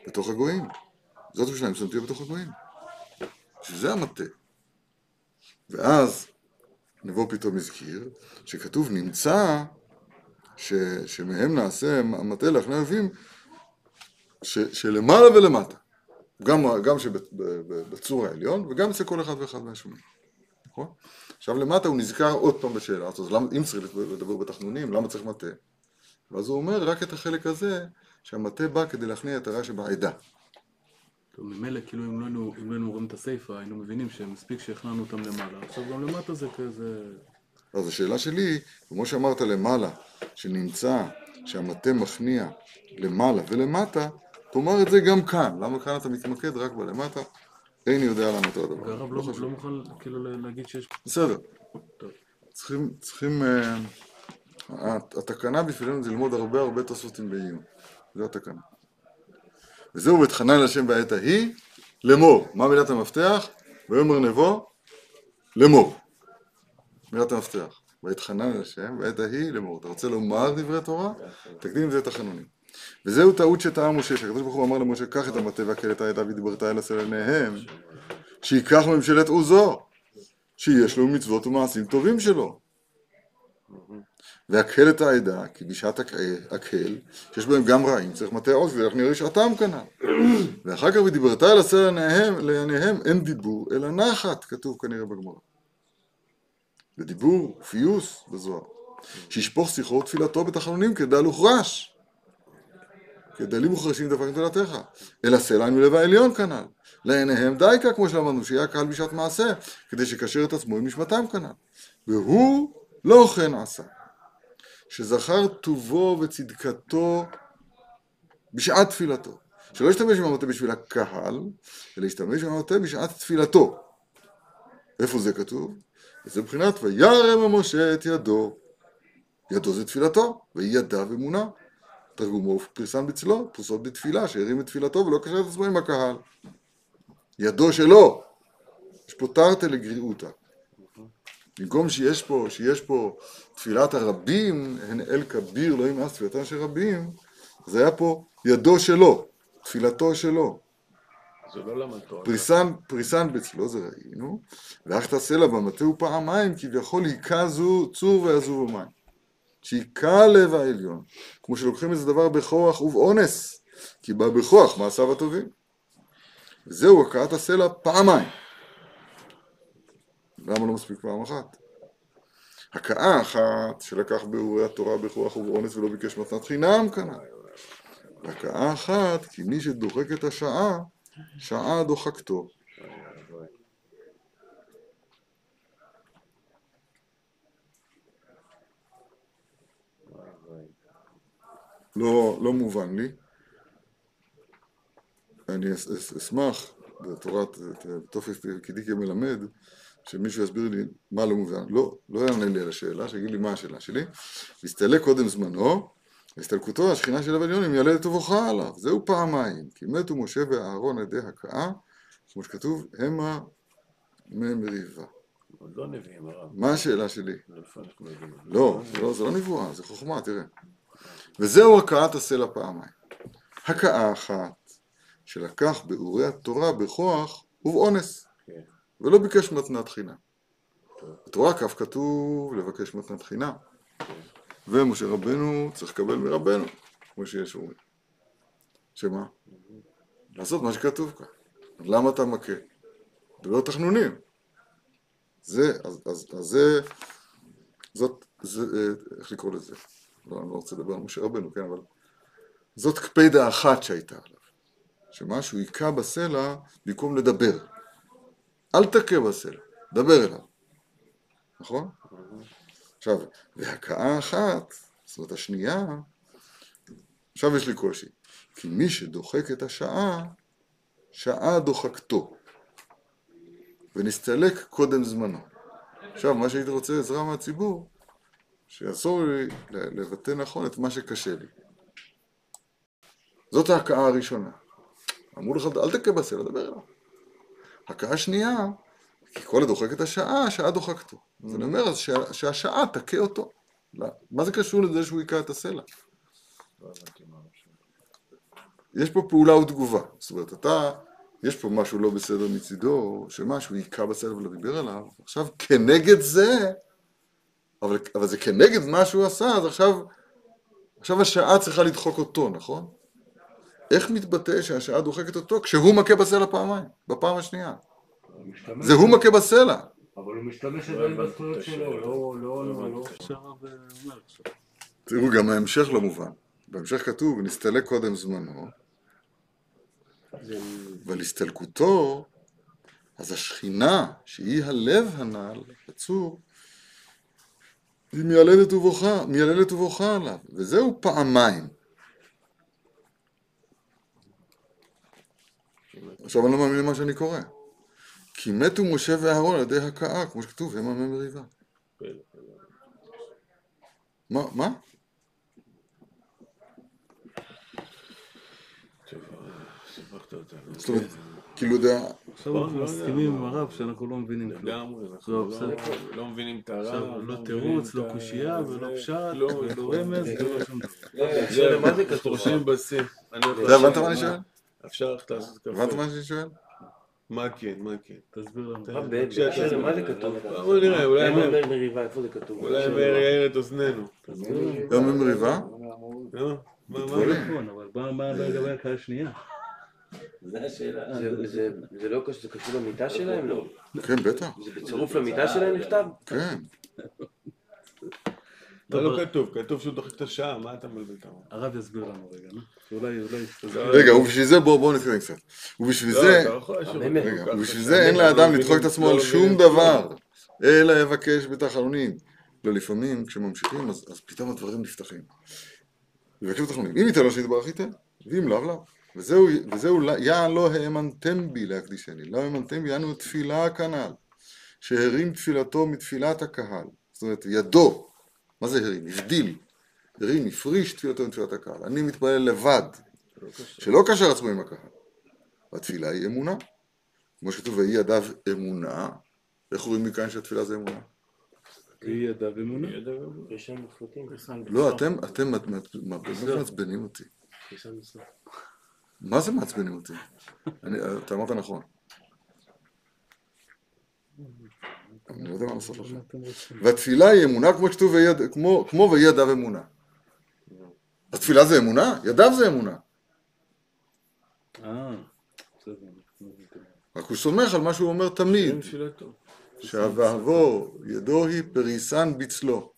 בתוך הגויים. זאת ירושלים שמתיה בתוך הגויים. שזה המטה. ואז נבוא פתאום הזכיר, שכתוב נמצא ש, שמהם נעשה המטה אויבים ש, שלמעלה ולמטה. גם, גם שבצור העליון וגם אצל כל אחד ואחד מהשונים. נכון? עכשיו למטה הוא נזכר עוד פעם בשאלה אז למה, אם צריך לדבר בתחנונים, למה צריך מטה? ואז הוא אומר רק את החלק הזה, שהמטה בא כדי להכניע את הרע שבעדה. טוב, ממילא, כאילו, אם לא היינו אם לא היינו רואים את הסיפא, היינו מבינים שמספיק שהכנענו אותם למעלה. עכשיו גם למטה זה כזה... אז השאלה שלי, כמו שאמרת למעלה, שנמצא שהמטה מכניע למעלה ולמטה, תאמר את זה גם כאן. למה כאן אתה מתמקד רק בלמטה? איני יודע למה אותו הדבר. והרב לא לא מוכן כאילו להגיד שיש... בסדר. טוב. צריכים, צריכים, הת- התקנה בשבילנו זה ללמוד הרבה הרבה תוספותים בעיון. זו התקנה. וזהו ותחנן אל השם בעת ההיא, לאמור. מה מילת המפתח? ויאמר נבו, לאמור. מילת המפתח. ויתחנן אל השם בעת ההיא לאמור. אתה רוצה לומר דברי תורה? תקדים את זה תחנונים. וזהו טעות שטעה משה, שהקדוש ברוך הוא אמר למשה, קח את המטה והקל את העדה ודיברת אל עשה לעיניהם, שייקח ממשלת עוזו, שיש לו מצוות ומעשים טובים שלו. והקל את העדה, כי בשעת הק- הקל, שיש בהם גם רעים, צריך מטה עוז, ואנחנו נראה שעתם כנ"ל. (coughs) ואחר כך ודיברת אל עשה לעיניהם, אין דיבור, אלא נחת, כתוב כנראה בגמרא. ודיבור, פיוס בזוהר. שישפוך שיחו ותפילתו בתחנונים כדל וכרש. כדלים וכרשים דפק תפילתך. אלא סלע עם לב העליון כנ"ל. לעיניהם דייקה, כמו שלמדנו, שיהיה הקהל בשעת מעשה, כדי שיקשר את עצמו עם נשמתם כנ"ל. והוא לא כן עשה. שזכר טובו וצדקתו בשעת תפילתו. שלא ישתמש במטה בשביל הקהל, אלא ישתמש במטה בשעת תפילתו. איפה זה כתוב? זה מבחינת וירם משה את ידו. ידו זה תפילתו, והיא ידה ומונה. תרגומו פרסם בצלו, פרסות בתפילה, שהרים את תפילתו ולא קשר את עצמו עם הקהל. ידו שלו. יש פה תרתי לגריעותא. במקום שיש פה, שיש פה תפילת הרבים, הן אל כביר, לא ימאס תפילתם של רבים, זה היה פה ידו שלו, תפילתו שלו. זה לא למד תורה. פריסן, פריסן בצלו, זה ראינו, ואך תעשה לה במטה ופעמיים, כביכול היכה זו צור ויעזוב המים. שהיכה לב העליון, כמו שלוקחים איזה דבר בכוח ובאונס, כי בא בכוח מעשיו הטובים. וזהו הכאת הסלע פעמיים. למה לא מספיק פעם אחת? הכאה אחת שלקח באורי התורה בכוח ובאונס ולא ביקש מתנת חינם כנ"ל. והכאה אחת, כי מי שדוחק את השעה, שעה דוחקתו. לא, לא מובן לי. אני אשמח בתורת תופס תפקידי כמלמד, שמישהו יסביר לי מה לא מובן. לא, לא יענה לי על השאלה, שיגיד לי מה השאלה שלי. והסתלק קודם זמנו, והסתלקותו השכינה של אבניון, אם יעלה לטובך עליו. זהו פעמיים, כי מתו משה ואהרון על ידי הכאה, כמו שכתוב, המה ממריבה. עוד לא נביאים, הרב. מה השאלה שלי? לא, זה לא, זה לא נבואה, זה חוכמה, תראה. וזהו הכאת הסלע פעמיים. הכאה אחת, שלקח באורי התורה בכוח ובאונס. ולא ביקש מתנת חינם. בתורה כף כתוב לבקש מתנת חינם. ומשה רבנו צריך לקבל מרבנו, כמו שיש אומרים. שמה? לעשות מה שכתוב כאן. למה אתה מכה? זה לא תחנונים. זה, אז, אז, אז זה, זאת, זה, אה, איך לקרוא לזה? לא, אני לא רוצה לדבר על משה רבנו, כן, אבל זאת קפידה אחת שהייתה עליו. שמשהו היכה בסלע במקום לדבר. אל תכה בסלע, דבר אליו. נכון? עכשיו, והכאה אחת, זאת אומרת השנייה, עכשיו יש לי קושי. כי מי שדוחק את השעה, שעה דוחקתו. ונסתלק קודם זמנו. עכשיו, מה שהייתי רוצה עזרה מהציבור, שיעזור לי לבטא נכון את מה שקשה לי. זאת ההכאה הראשונה. אמרו לך, אל תכה בסלע, דבר אליו. הכאה שנייה, כי כל הדוחק את השעה, השעה דוחקתו. אז אני אומר, אז שה- שהשעה תכה אותו. לא. מה זה קשור לזה שהוא היכה את הסלע? לא. יש פה פעולה ותגובה. זאת אומרת, אתה, יש פה משהו לא בסדר מצידו, שמשהו היכה בסלע ולא דיבר עליו. עכשיו, כנגד זה, אבל, אבל זה כנגד מה שהוא עשה, אז עכשיו, עכשיו השעה צריכה לדחוק אותו, נכון? איך מתבטא שהשעה דוחקת אותו כשהוא מכה בסלע פעמיים, בפעם השנייה? זה הוא מכה בסלע. אבל הוא משתמש עדיין בזכויות שלו. לא, לא, לא לא, לא. תראו, גם ההמשך לא מובן. בהמשך כתוב, ונסתלק קודם זמנו, ועל הסתלקותו, אז השכינה, שהיא הלב הנ"ל, בצור, היא מיילדת ובוכה, מיילדת ובוכה עליו, וזהו פעמיים. עכשיו אני לא מאמין למה שאני קורא. כי מתו משה ואהרון על ידי הכאה, כמו שכתוב, המה ממריבה. פלא. מה? מה? זאת אומרת, כאילו, יודע, עכשיו לא, אנחנו לא מסכימים. עם הרב שאנחנו לא מבינים כלום. לגמרי, אנחנו לא, לא-. לא מבינים את הרב. עכשיו, לא מבינים תירוץ, לא קושייה ולא פשט לא, ולא לא. רמז ולא שום דבר. מה זה כתוב? חורשים בשיא. אני הולך אתה הבנת מה אני שואל? אפשר ללכת לעשות קפה. הבנת מה שאני שואל? מה כן, מה כן. תסביר לנו. למה זה כתוב? בוא נראה, אולי למה מאיר- מריבה, איפה זה כתוב? אולי יאיר את אוזנינו. תסביר לנו. גם במריבה? לא? מה, מה? אבל מה מה לגבי הקהל השנייה? זה- זה- זה לא קשור למיטה שלהם? לא. כן, בטח. זה בצירוף למיטה שלהם נכתב? כן. זה לא כתוב, כתוב שהוא דוחק את השעה, מה אתה מבלבל את המוח? הרב יסביר לנו רגע, אולי... תסביר. רגע, ובשביל זה, בואו נתקדם קצת. ובשביל לא, זה, לא ובשביל קשה. זה אין לא לאדם מבינים- לדחוק את עצמו לא על שום. דבר, אלא יבקש בתחנונים. לא, לפעמים כשממשיכים, אז פתאום הדברים נפתחים. יבקש בתחנונים. אם ייתן לו שיתברך ייתן, ואם לאו לאו. וזהו, וזהו לא- יען לא האמנתם בי להקדישני, לא האמנתם בי, יענו תפילה כנ"ל, שהרים תפילתו מתפילת הקהל. זאת אומרת, ידו, מה זה הרים? הבדיל. הרים, הפריש תפילתו מתפילת הקהל. אני מתפלל לבד, שלא קשר עצמו עם הקהל. והתפילה היא אמונה. כמו שכתוב, ויהי ידיו אמונה. איך רואים מכאן שהתפילה זה אמונה? יש שם מפרטים. לא, אתם, אתם מה- באמת מעצבנים אותי. מה זה מעצבנים אותי? אני, אתה אמרת נכון. אני לא יודע מה לעשות רוצים? והתפילה היא אמונה כמו שכתוב, ויד, כמו, כמו ויהי ידיו אמונה. אז תפילה זה אמונה? ידיו זה אמונה. אה. לא. רק הוא סומך על מה שהוא אומר תמיד. שאהבו ידו היא פריסן בצלו.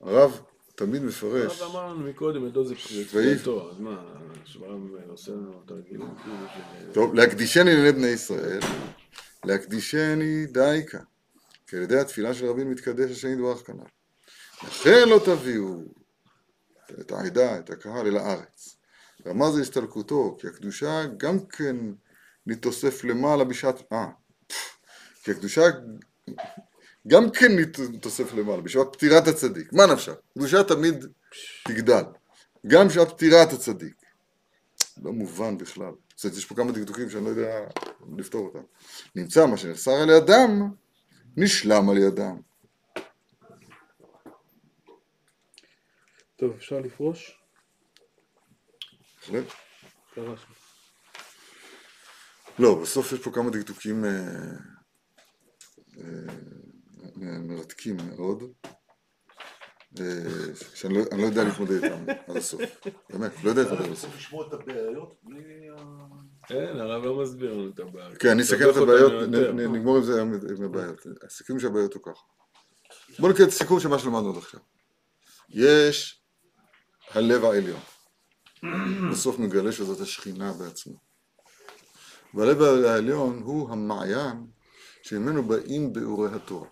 הרב תמיד מפרש, הרב אמר לנו מקודם, ידו זה תפילתו, אז מה, שהרב עושה לנו תרגילים כאילו. טוב, להקדישני לעיני בני ישראל, להקדישני דייקה, כי על ידי התפילה של רבים מתקדש השם יתברך כנ"ל. לכן לא תביאו את העדה, את הקהל, אל הארץ. זה הסתלקותו, כי הקדושה גם כן נתאסף למעלה בשעת... אה, כי הקדושה גם כן נתאסף למעלה, בשעת פטירת הצדיק. מה נפשך? קדושה תמיד תגדל. גם בשעת פטירת הצדיק. לא מובן בכלל. זאת אומרת, יש פה כמה דקדוקים שאני לא יודע לפתור אותם. נמצא מה שנחסר על ידם, נשלם על ידם. טוב, אפשר לפרוש? בהחלט. פרשנו. לא, בסוף יש פה כמה דקדוקים אה, אה, מרתקים מאוד, שאני לא, לא יודע להתמודד איתם עד הסוף. באמת, לא יודע להתמודד עד הסוף. לשמוע את הבעיות בלי. כן, הרב לא מסביר לנו את הבעיה. כן, אני אסכם את הבעיות, נגמור עם זה עם הבעיות. הסיכום של הבעיות הוא ככה. בואו נקרא את הסיכום של מה שלמדנו עד עכשיו. יש הלב העליון. בסוף מגלה שזאת השכינה בעצמה. והלב העליון הוא המעיין שממנו באים ביאורי התורה.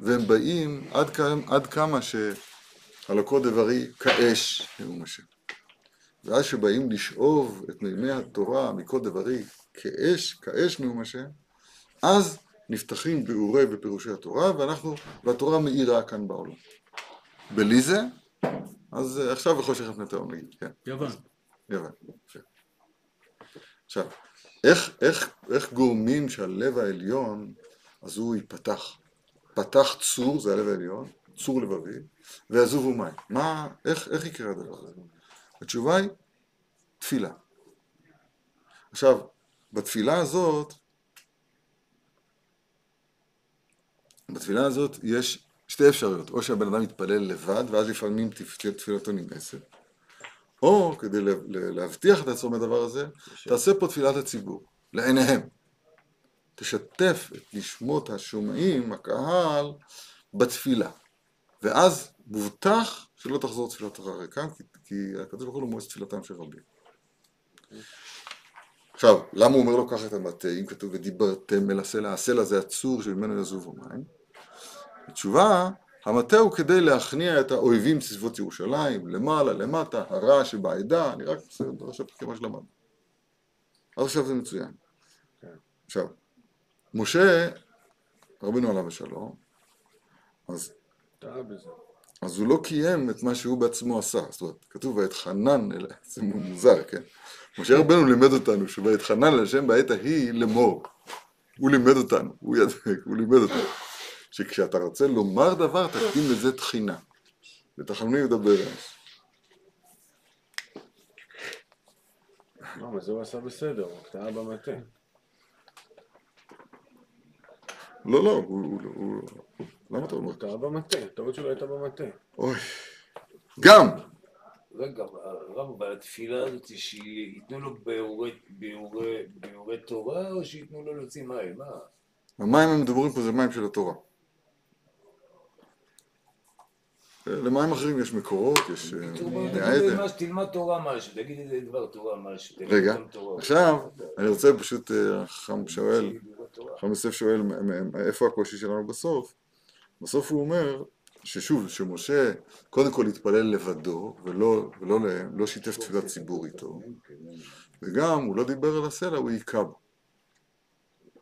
והם באים עד כמה, עד כמה שהלקות דברי כאש, נאום השם. ואז שבאים לשאוב את מימי התורה מכל דברי כאש, כאש נאום השם, אז נפתחים ביאורי ופירושי התורה, ואנחנו, והתורה מאירה כאן בעולם. בלי זה, אז אה, עכשיו בחושך על פני תהום נגיד, כן. יוון. יוון. יפה. עכשיו, איך, איך, איך גורמים שהלב העליון, אז הוא ייפתח? פתח צור, זה הלב העליון, צור לבבי, ויזובו מים. מה, איך, איך יקרה הדבר הזה? התשובה היא תפילה. עכשיו, בתפילה הזאת, בתפילה הזאת יש שתי אפשרויות, או שהבן אדם יתפלל לבד, ואז לפעמים תפ- תפילתו נמאסת, או כדי להבטיח את עצמו בדבר הזה, תעשה פה תפילת הציבור, לעיניהם. תשתף את נשמות השומעים, הקהל, בתפילה. ואז מובטח שלא תחזור תפילתך ריקם, כי, כי הקדוש ברוך הוא לא מועץ תפילתם של רבים. עכשיו, למה הוא אומר לו ככה את המטה, אם כתוב ודיברתם אל הסלע, הסלע זה הצור שממנו יזובו מים? התשובה, המטה הוא כדי להכניע את האויבים סביבות ירושלים, למעלה, למטה, הרע שבעדה, אני רק עושה דרשה פרקים מה שלמדנו. עד עכשיו זה מצוין. עכשיו, משה רבינו עליו השלום, אז. אז הוא לא קיים את מה שהוא בעצמו עשה. זאת אומרת, כתוב ויתחנן, אל- זה מוזר, כן? משה רבנו לימד אותנו שויתחנן אל השם בעת ההיא לאמור. הוא לימד אותנו, הוא ידע, הוא לימד אותנו. שכשאתה רוצה לומר דבר, תקדים לזה תחינה. ותחנונים ידבר אש. לא, אבל זה הוא עשה בסדר, הוא טעה במטה. לא, לא, הוא... למה אתה אומר? הוא טעה במטה, הטעות שלו הייתה במטה. אוי. גם! רגע, הרב, אבל התפילה הזאת שייתנו לו ביאורי- תורה, או שייתנו לו להוציא מים? מה? המים הם מדברים פה זה מים של התורה. למים אחרים יש מקורות, יש אה, בקיצור, בוא בני תגיד עדן. לי משהו, תלמד תורה משהו, תגיד איזה דבר תורה משהו. רגע. עכשיו אני רוצה פשוט, אה, חם שואל, ביאורי תורה. חם יוסף שואל איפה הקושי שלנו בסוף. בסוף הוא אומר ששוב, שמשה קודם כל התפלל לבדו ולא, ולא לא שיתף תפילת ציבור איתו וגם הוא לא דיבר על הסלע, הוא היכה בו.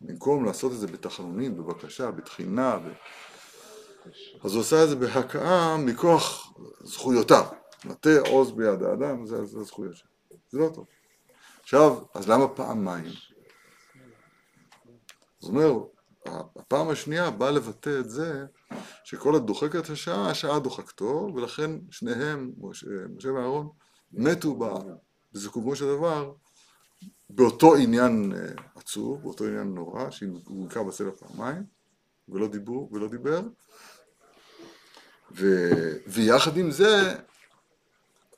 במקום לעשות את זה בתחנונים, בבקשה, בתחינה, ב... אז הוא עשה את זה בהכאה מכוח זכויותיו. מטה עוז ביד האדם, זה, זה הזכויות שלו. זה לא טוב. עכשיו, אז למה פעמיים? זאת אומרת, הפעם השנייה באה לבטא את זה שכל הדוחק את השעה, השעה דוחקתו, ולכן שניהם, משה, ואהרון, מתו ב- בסיכומו של דבר באותו עניין אה, עצוב, באותו עניין נורא, שהוא היכה בסלע פעמיים, ולא דיבור, ולא דיבר, ו, ויחד עם זה,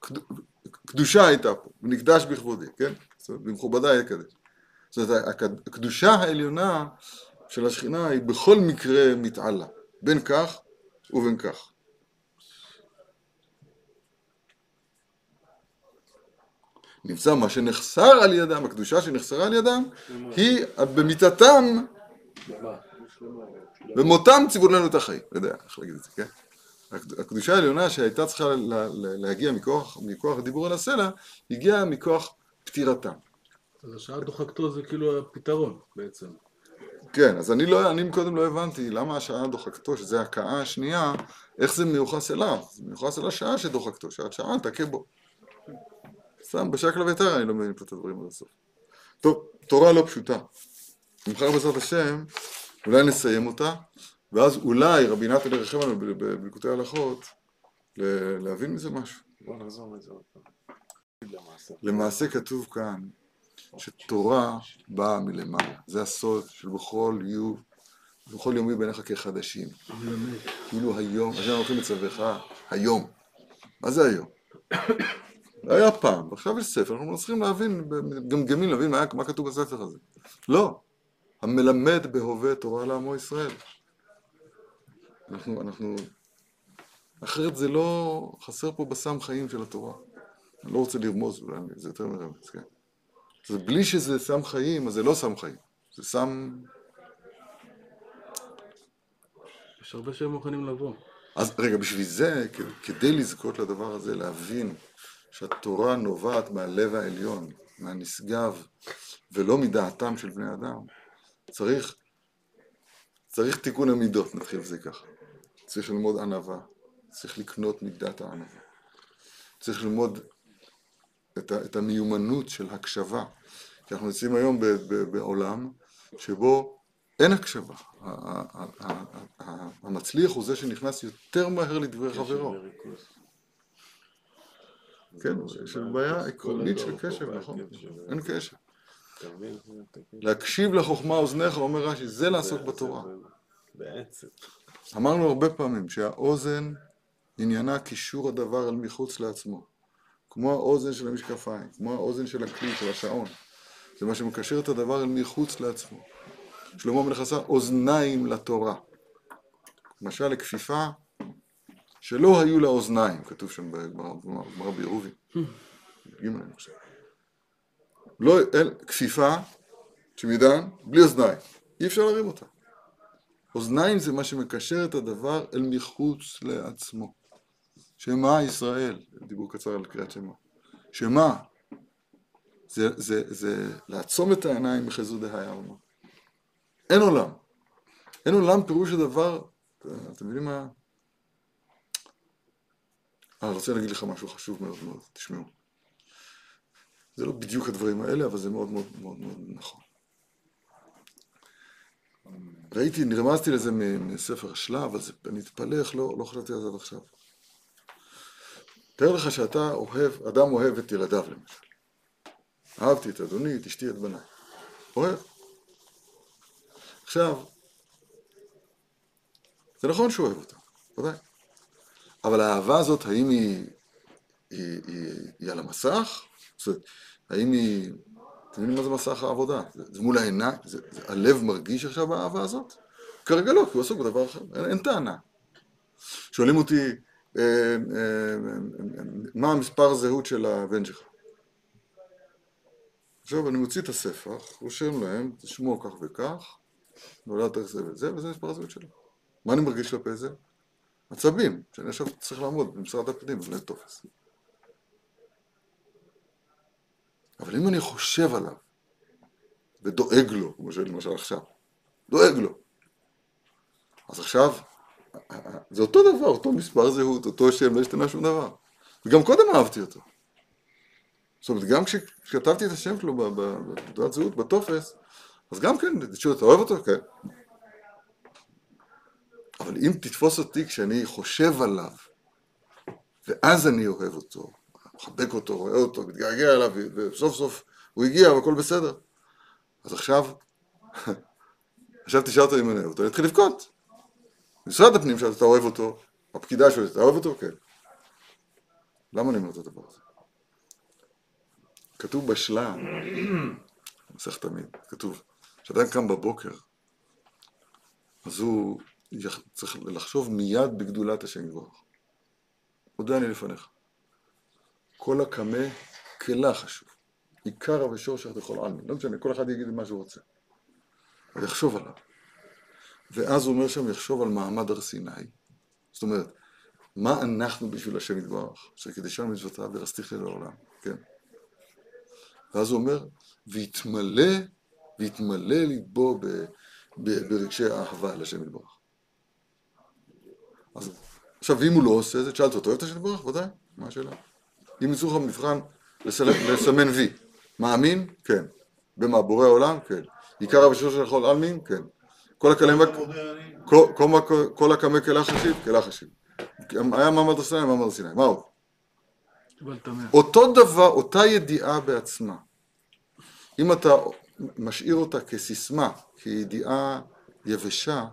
קד- קדושה הייתה פה, ונקדש בכבודי, כן? זאת אומרת, במכובדיי יקדש. זאת אומרת, הקד- הקדושה העליונה של השכינה היא בכל מקרה מתעלה, בין כך ובין כך. נמצא מה שנחסר על ידם, הקדושה שנחסרה על ידם, היא במיתתם? במותם ציוו לנו את החיים. לא יודע איך להגיד את זה, כן? הקד- הקדושה העליונה שהייתה צריכה להגיע מכוח, מכוח הדיבור על הסלע, הגיעה מכוח פטירתם. אז השעה דוחקתו זה כאילו הפתרון בעצם. כן, אז אני, לא, אני קודם לא הבנתי למה השעה דוחקתו, שזה ההכאה השנייה, איך זה מיוחס אליו? זה מיוחס אל השעה שדוחקתו, שעת שעה תכה בו. סתם, בשקלא ויתר אני לא מבין פה את הדברים עד הסוף. טוב, תורה לא פשוטה. מחר בעזרת השם, אולי נסיים אותה, ואז אולי רבי נתן ירחם לנו בליקוטי ההלכות, ל- להבין מזה משהו. בוא נחזור לזה עוד פעם. למעשה כתוב כאן שתורה באה מלמעלה. זה הסוד של בכל יום, בכל יומי בעיניך כחדשים. כאילו היום, השם הולכים לצווך היום. מה זה היום? זה היה פעם, עכשיו יש ספר, אנחנו צריכים להבין, מגמגמים להבין מה, מה כתוב בספר הזה. לא, המלמד בהווה תורה לעמו ישראל. אנחנו, אנחנו, אחרת זה לא, חסר פה בסם חיים של התורה. אני לא רוצה לרמוז, זה יותר מרמז, כן. זה בלי שזה סם חיים, אז זה לא סם חיים. זה סם... יש הרבה שהם מוכנים לבוא. אז רגע, בשביל זה, כדי לזכות לדבר הזה, להבין שהתורה נובעת מהלב העליון, מהנשגב, ולא מדעתם של בני אדם, צריך, צריך תיקון המידות, נתחיל בזה ככה. צריך ללמוד ענווה, צריך לקנות מידת הענווה. צריך ללמוד את, את המיומנות של הקשבה. כי אנחנו נמצאים היום ב, ב, בעולם שבו אין הקשבה. המצליח הוא זה שנכנס יותר מהר לדברי חברו. כן, יש בעיה עקרונית של קשב, נכון? אין קשב. להקשיב לחוכמה אוזניך, אומר רש"י, זה לעסוק בתורה. בעצם. אמרנו הרבה פעמים שהאוזן עניינה קישור הדבר אל מחוץ לעצמו. כמו האוזן של המשקפיים, כמו האוזן של הכלי, של השעון. זה מה שמקשר את הדבר אל מחוץ לעצמו. שלמה המלך עשה אוזניים לתורה. למשל לכפיפה שלא היו לה אוזניים, כתוב שם אני חושב. לא, אל, כפיפה, שמדן, בלי אוזניים. אי אפשר להרים אותה. אוזניים זה מה שמקשר את הדבר אל מחוץ לעצמו. שמע ישראל, דיבור קצר על קריאת שמע. שמע, זה, זה, זה לעצום את העיניים בחזו דהי עלמא. אין עולם. אין עולם פירוש הדבר, אתם מבינים מה? אה, אני רוצה להגיד לך משהו חשוב מאוד מאוד, תשמעו. זה לא בדיוק הדברים האלה, אבל זה מאוד מאוד מאוד מאוד נכון. ראיתי, נרמזתי לזה מספר השלב, אז אני אתפלא איך לא, לא חשבתי על זה עד עכשיו. תאר לך שאתה אוהב, אדם אוהב את ילדיו למשל. אהבתי את אדוני, את אשתי, את בניי. אוהב. עכשיו, זה נכון שהוא אוהב אותם, ודאי. אבל האהבה הזאת, האם היא, היא, היא, היא על המסך? האם היא... אתם מבינים מה זה מסך העבודה? זה, זה מול העיניים? זה, זה, הלב מרגיש עכשיו באהבה הזאת? כרגע לא, כי הוא עסוק בדבר אחר. אין, אין טענה. שואלים אותי, מה המספר זהות של הבן שלך? עכשיו אני מוציא את הספח, רושם להם, שמו כך וכך, נולד איך זה וזה, וזה מספר הזהות שלו. מה אני מרגיש כלפי זה? עצבים, שאני עכשיו צריך לעמוד במשרד הפנים ולתת טופס. אבל אם אני חושב עליו, ודואג לו, כמו שלמשל עכשיו, דואג לו, אז עכשיו, זה אותו דבר, אותו מספר זהות, אותו שם, לא השתנה שום דבר. וגם קודם אהבתי אותו. זאת אומרת, גם כשכתבתי את השם שלו בתעודת זהות, בטופס, אז גם כן, תשאל, אתה אוהב אותו? כן. אבל אם תתפוס אותי כשאני חושב עליו, ואז אני אוהב אותו, מחבק אותו, רואה אותו, מתגעגע אליו, וסוף סוף הוא הגיע והכל בסדר. אז עכשיו, (laughs) עכשיו תשאל אותו אם אני אוהב אותו, אני אתחיל לבכות. משרד הפנים שאל אתה אוהב אותו, הפקידה שואלת, אתה אוהב אותו? כן. למה אני אומר את הדבר הזה? כתוב בשלה, מסך תמיד, כתוב, כשאדם קם בבוקר, אז הוא יח- צריך לחשוב מיד בגדולת השם יברך. מודה אני לפניך. כל הקמה כלה חשוב. עיקר ושורש לכל עלמין. לא משנה, כל אחד יגיד מה שהוא רוצה. אבל יחשוב עליו. ואז הוא אומר שם, יחשוב על מעמד הר סיני. זאת אומרת, מה אנחנו בשביל השם יתברך, שקידשנו מצוותיו ורסתיך לעולם, כן? ואז הוא אומר, ויתמלא, ויתמלא ליבו ב, ב, ברגשי האהבה לשם יתברך. אז עכשיו, ואם הוא לא עושה זה, תשאל אותו, אוהב את השם יתברך? ודאי, מה השאלה? אם יצאו לך מבחן לסמן וי, מאמין? כן. במה, בורא העולם? כן. עיקר הבשור של כל עלמין? כן. כל הקלמא, כל- הקמא כלה חשיב? כלה חשיב. היה מעמד הר סיני, מעמד הר סיני. מה עוד? אותו דבר, אותה ידיעה בעצמה, אם אתה משאיר אותה כסיסמה, כידיעה יבשה,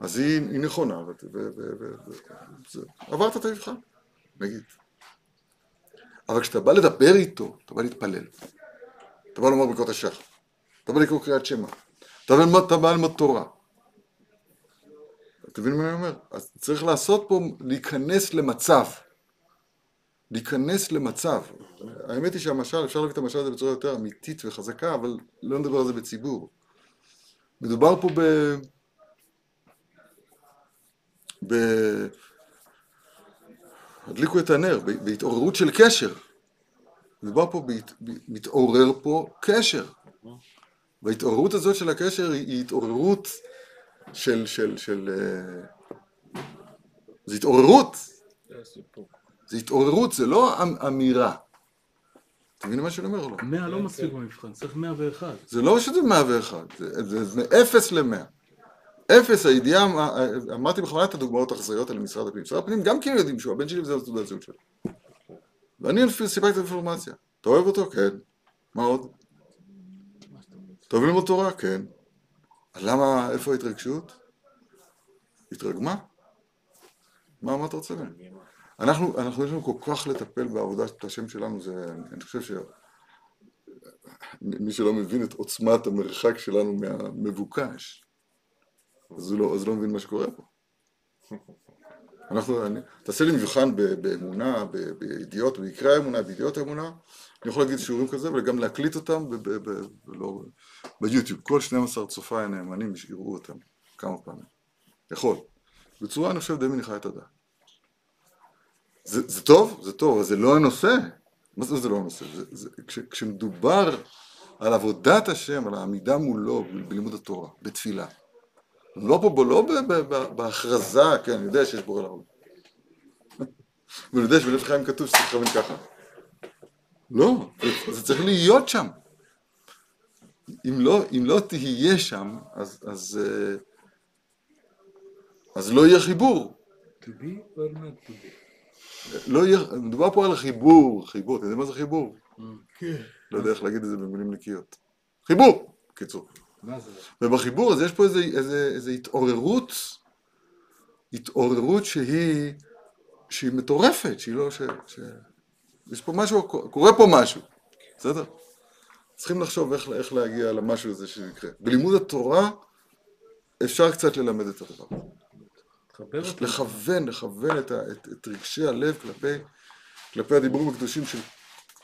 אז היא, היא נכונה, עברת את המבחן, נגיד. אבל כשאתה בא לדבר איתו, אתה בא להתפלל, אתה בא לומר ברכות השחר, אתה בא לקרוא קריאת שמע, אתה בא ללמוד- תורה. אתה מבין מה אני אומר? אז צריך לעשות פה, להיכנס למצב. להיכנס למצב. האמת היא שהמשל, אפשר להביא את המשל הזה בצורה יותר אמיתית וחזקה, אבל לא נדבר על זה בציבור. מדובר פה ב... ב... הדליקו את הנר, בהתעוררות של קשר. מדובר פה, בהת... מתעורר פה קשר. וההתעוררות הזאת של הקשר היא, התעוררות של, של, של... אה, זה התעוררות. זה התעוררות, זה לא אמ- אמירה. אתה מבין מה שאני אומר או לא? מאה לא מספיק במבחן, צריך מאה ואחד. זה לא שזה 101, זה, זה, זה מ-0 ל-100. אפס, הידיעה, אמרתי בכוונה את הדוגמאות האכזריות האלה למשרד הפנים. משרד הפנים גם כן יודעים שהוא הבן שלי וזה תעודת זהות שלו. ואני סיפקתי את האינפורמציה. אתה אוהב אותו? כן. מה עוד? אוהב ללמוד תורה? כן. אז למה, איפה ההתרגשות? התרגמה? מה, מה אתה רוצה מהם? אנחנו, אנחנו יש לנו כל כך לטפל בעבודת השם שלנו, זה, אני חושב ש... מי שלא מבין את עוצמת המרחק שלנו מהמבוקש, אז הוא לא, אז לא מבין מה שקורה פה. אנחנו, אני, תעשה לי מבחן באמונה, בידיעות, במקרה האמונה, בידיעות האמונה, אני יכול להגיד שיעורים כזה וגם להקליט אותם לא, ביוטיוב. כל 12 צופיי הנאמנים יראו אותם כמה פעמים. יכול. בצורה, אני חושב, די מניחה את הדעת. זה, זה טוב, זה טוב, אבל זה לא הנושא. מה זה זה לא הנושא? זה, זה, כש, כשמדובר על עבודת השם, על העמידה מולו, בלימוד התורה, בתפילה, מדובר פה לא ב- ב- ב- בהכרזה, כן, אני יודע שיש בורא לעולם. (laughs) ואני יודע שבלב חיים כתוב שצריך לכוון ככה. לא, זה- זה צריך להיות שם. אם לא, אם לא תהיה שם, אז, אז, אה, אז לא יהיה חיבור. To be or not to be. לא יהיה, מדובר פה על חיבור, חיבור, אתה יודע מה זה חיבור? כן. לא יודע איך להגיד את זה במילים נקיות. חיבור, בקיצור. ובחיבור הזה יש פה איזה, איזה, איזה התעוררות, התעוררות שהיא, שהיא מטורפת, שהיא לא, ש, ש... יש פה משהו, קורה פה משהו, בסדר? צריכים לחשוב איך, איך להגיע למשהו הזה שיקרה. בלימוד התורה אפשר קצת ללמד את הדבר. לכוון, לכוון את, ה, את, את רגשי הלב כלפי, כלפי הדיבורים הקדושים של,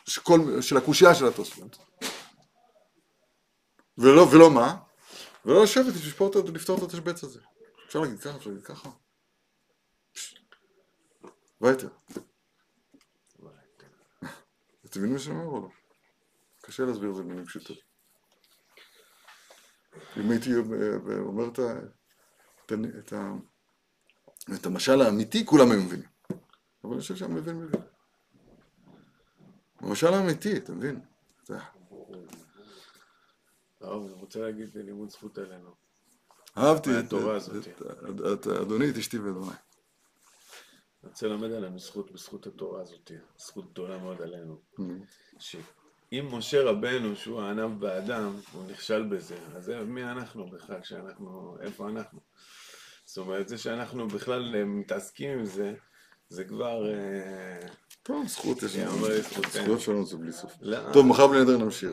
של, כל, של הקושייה של התוספות. ולא, ולא מה? ולא לשבת ולפתור את- לפתור את התשבץ הזה. אפשר להגיד ככה, אפשר להגיד ככה. וייטר. אתם מבינים מה שאני אומר או לא? קשה להסביר את זה במילים פשוטות. אם הייתי אה, אומר את את את. את המשל האמיתי כולם היו מבינים. אבל אני חושב שהמבין מבין. המשל האמיתי, אתה מבין? הרב, אני רוצה להגיד לימוד זכות עלינו. אהבתי את, מהתורה את, הזאת. את, את, את אדוני, את אשתי ואדוני. רוצה ללמד עלינו זכות בזכות התורה הזאת, זכות גדולה מאוד עלינו. שאם משה רבנו, שהוא הענב באדם, הוא נכשל בזה, אז מי אנחנו בכלל, שאנחנו, איפה אנחנו? זאת אומרת, זה שאנחנו בכלל אה, מתעסקים עם זה, זה כבר... אה, טוב, זכות יש לנו. לזכותנו. זכויות שלנו זה בלי סוף. לא. טוב, מחר בלי נדר נמשיך.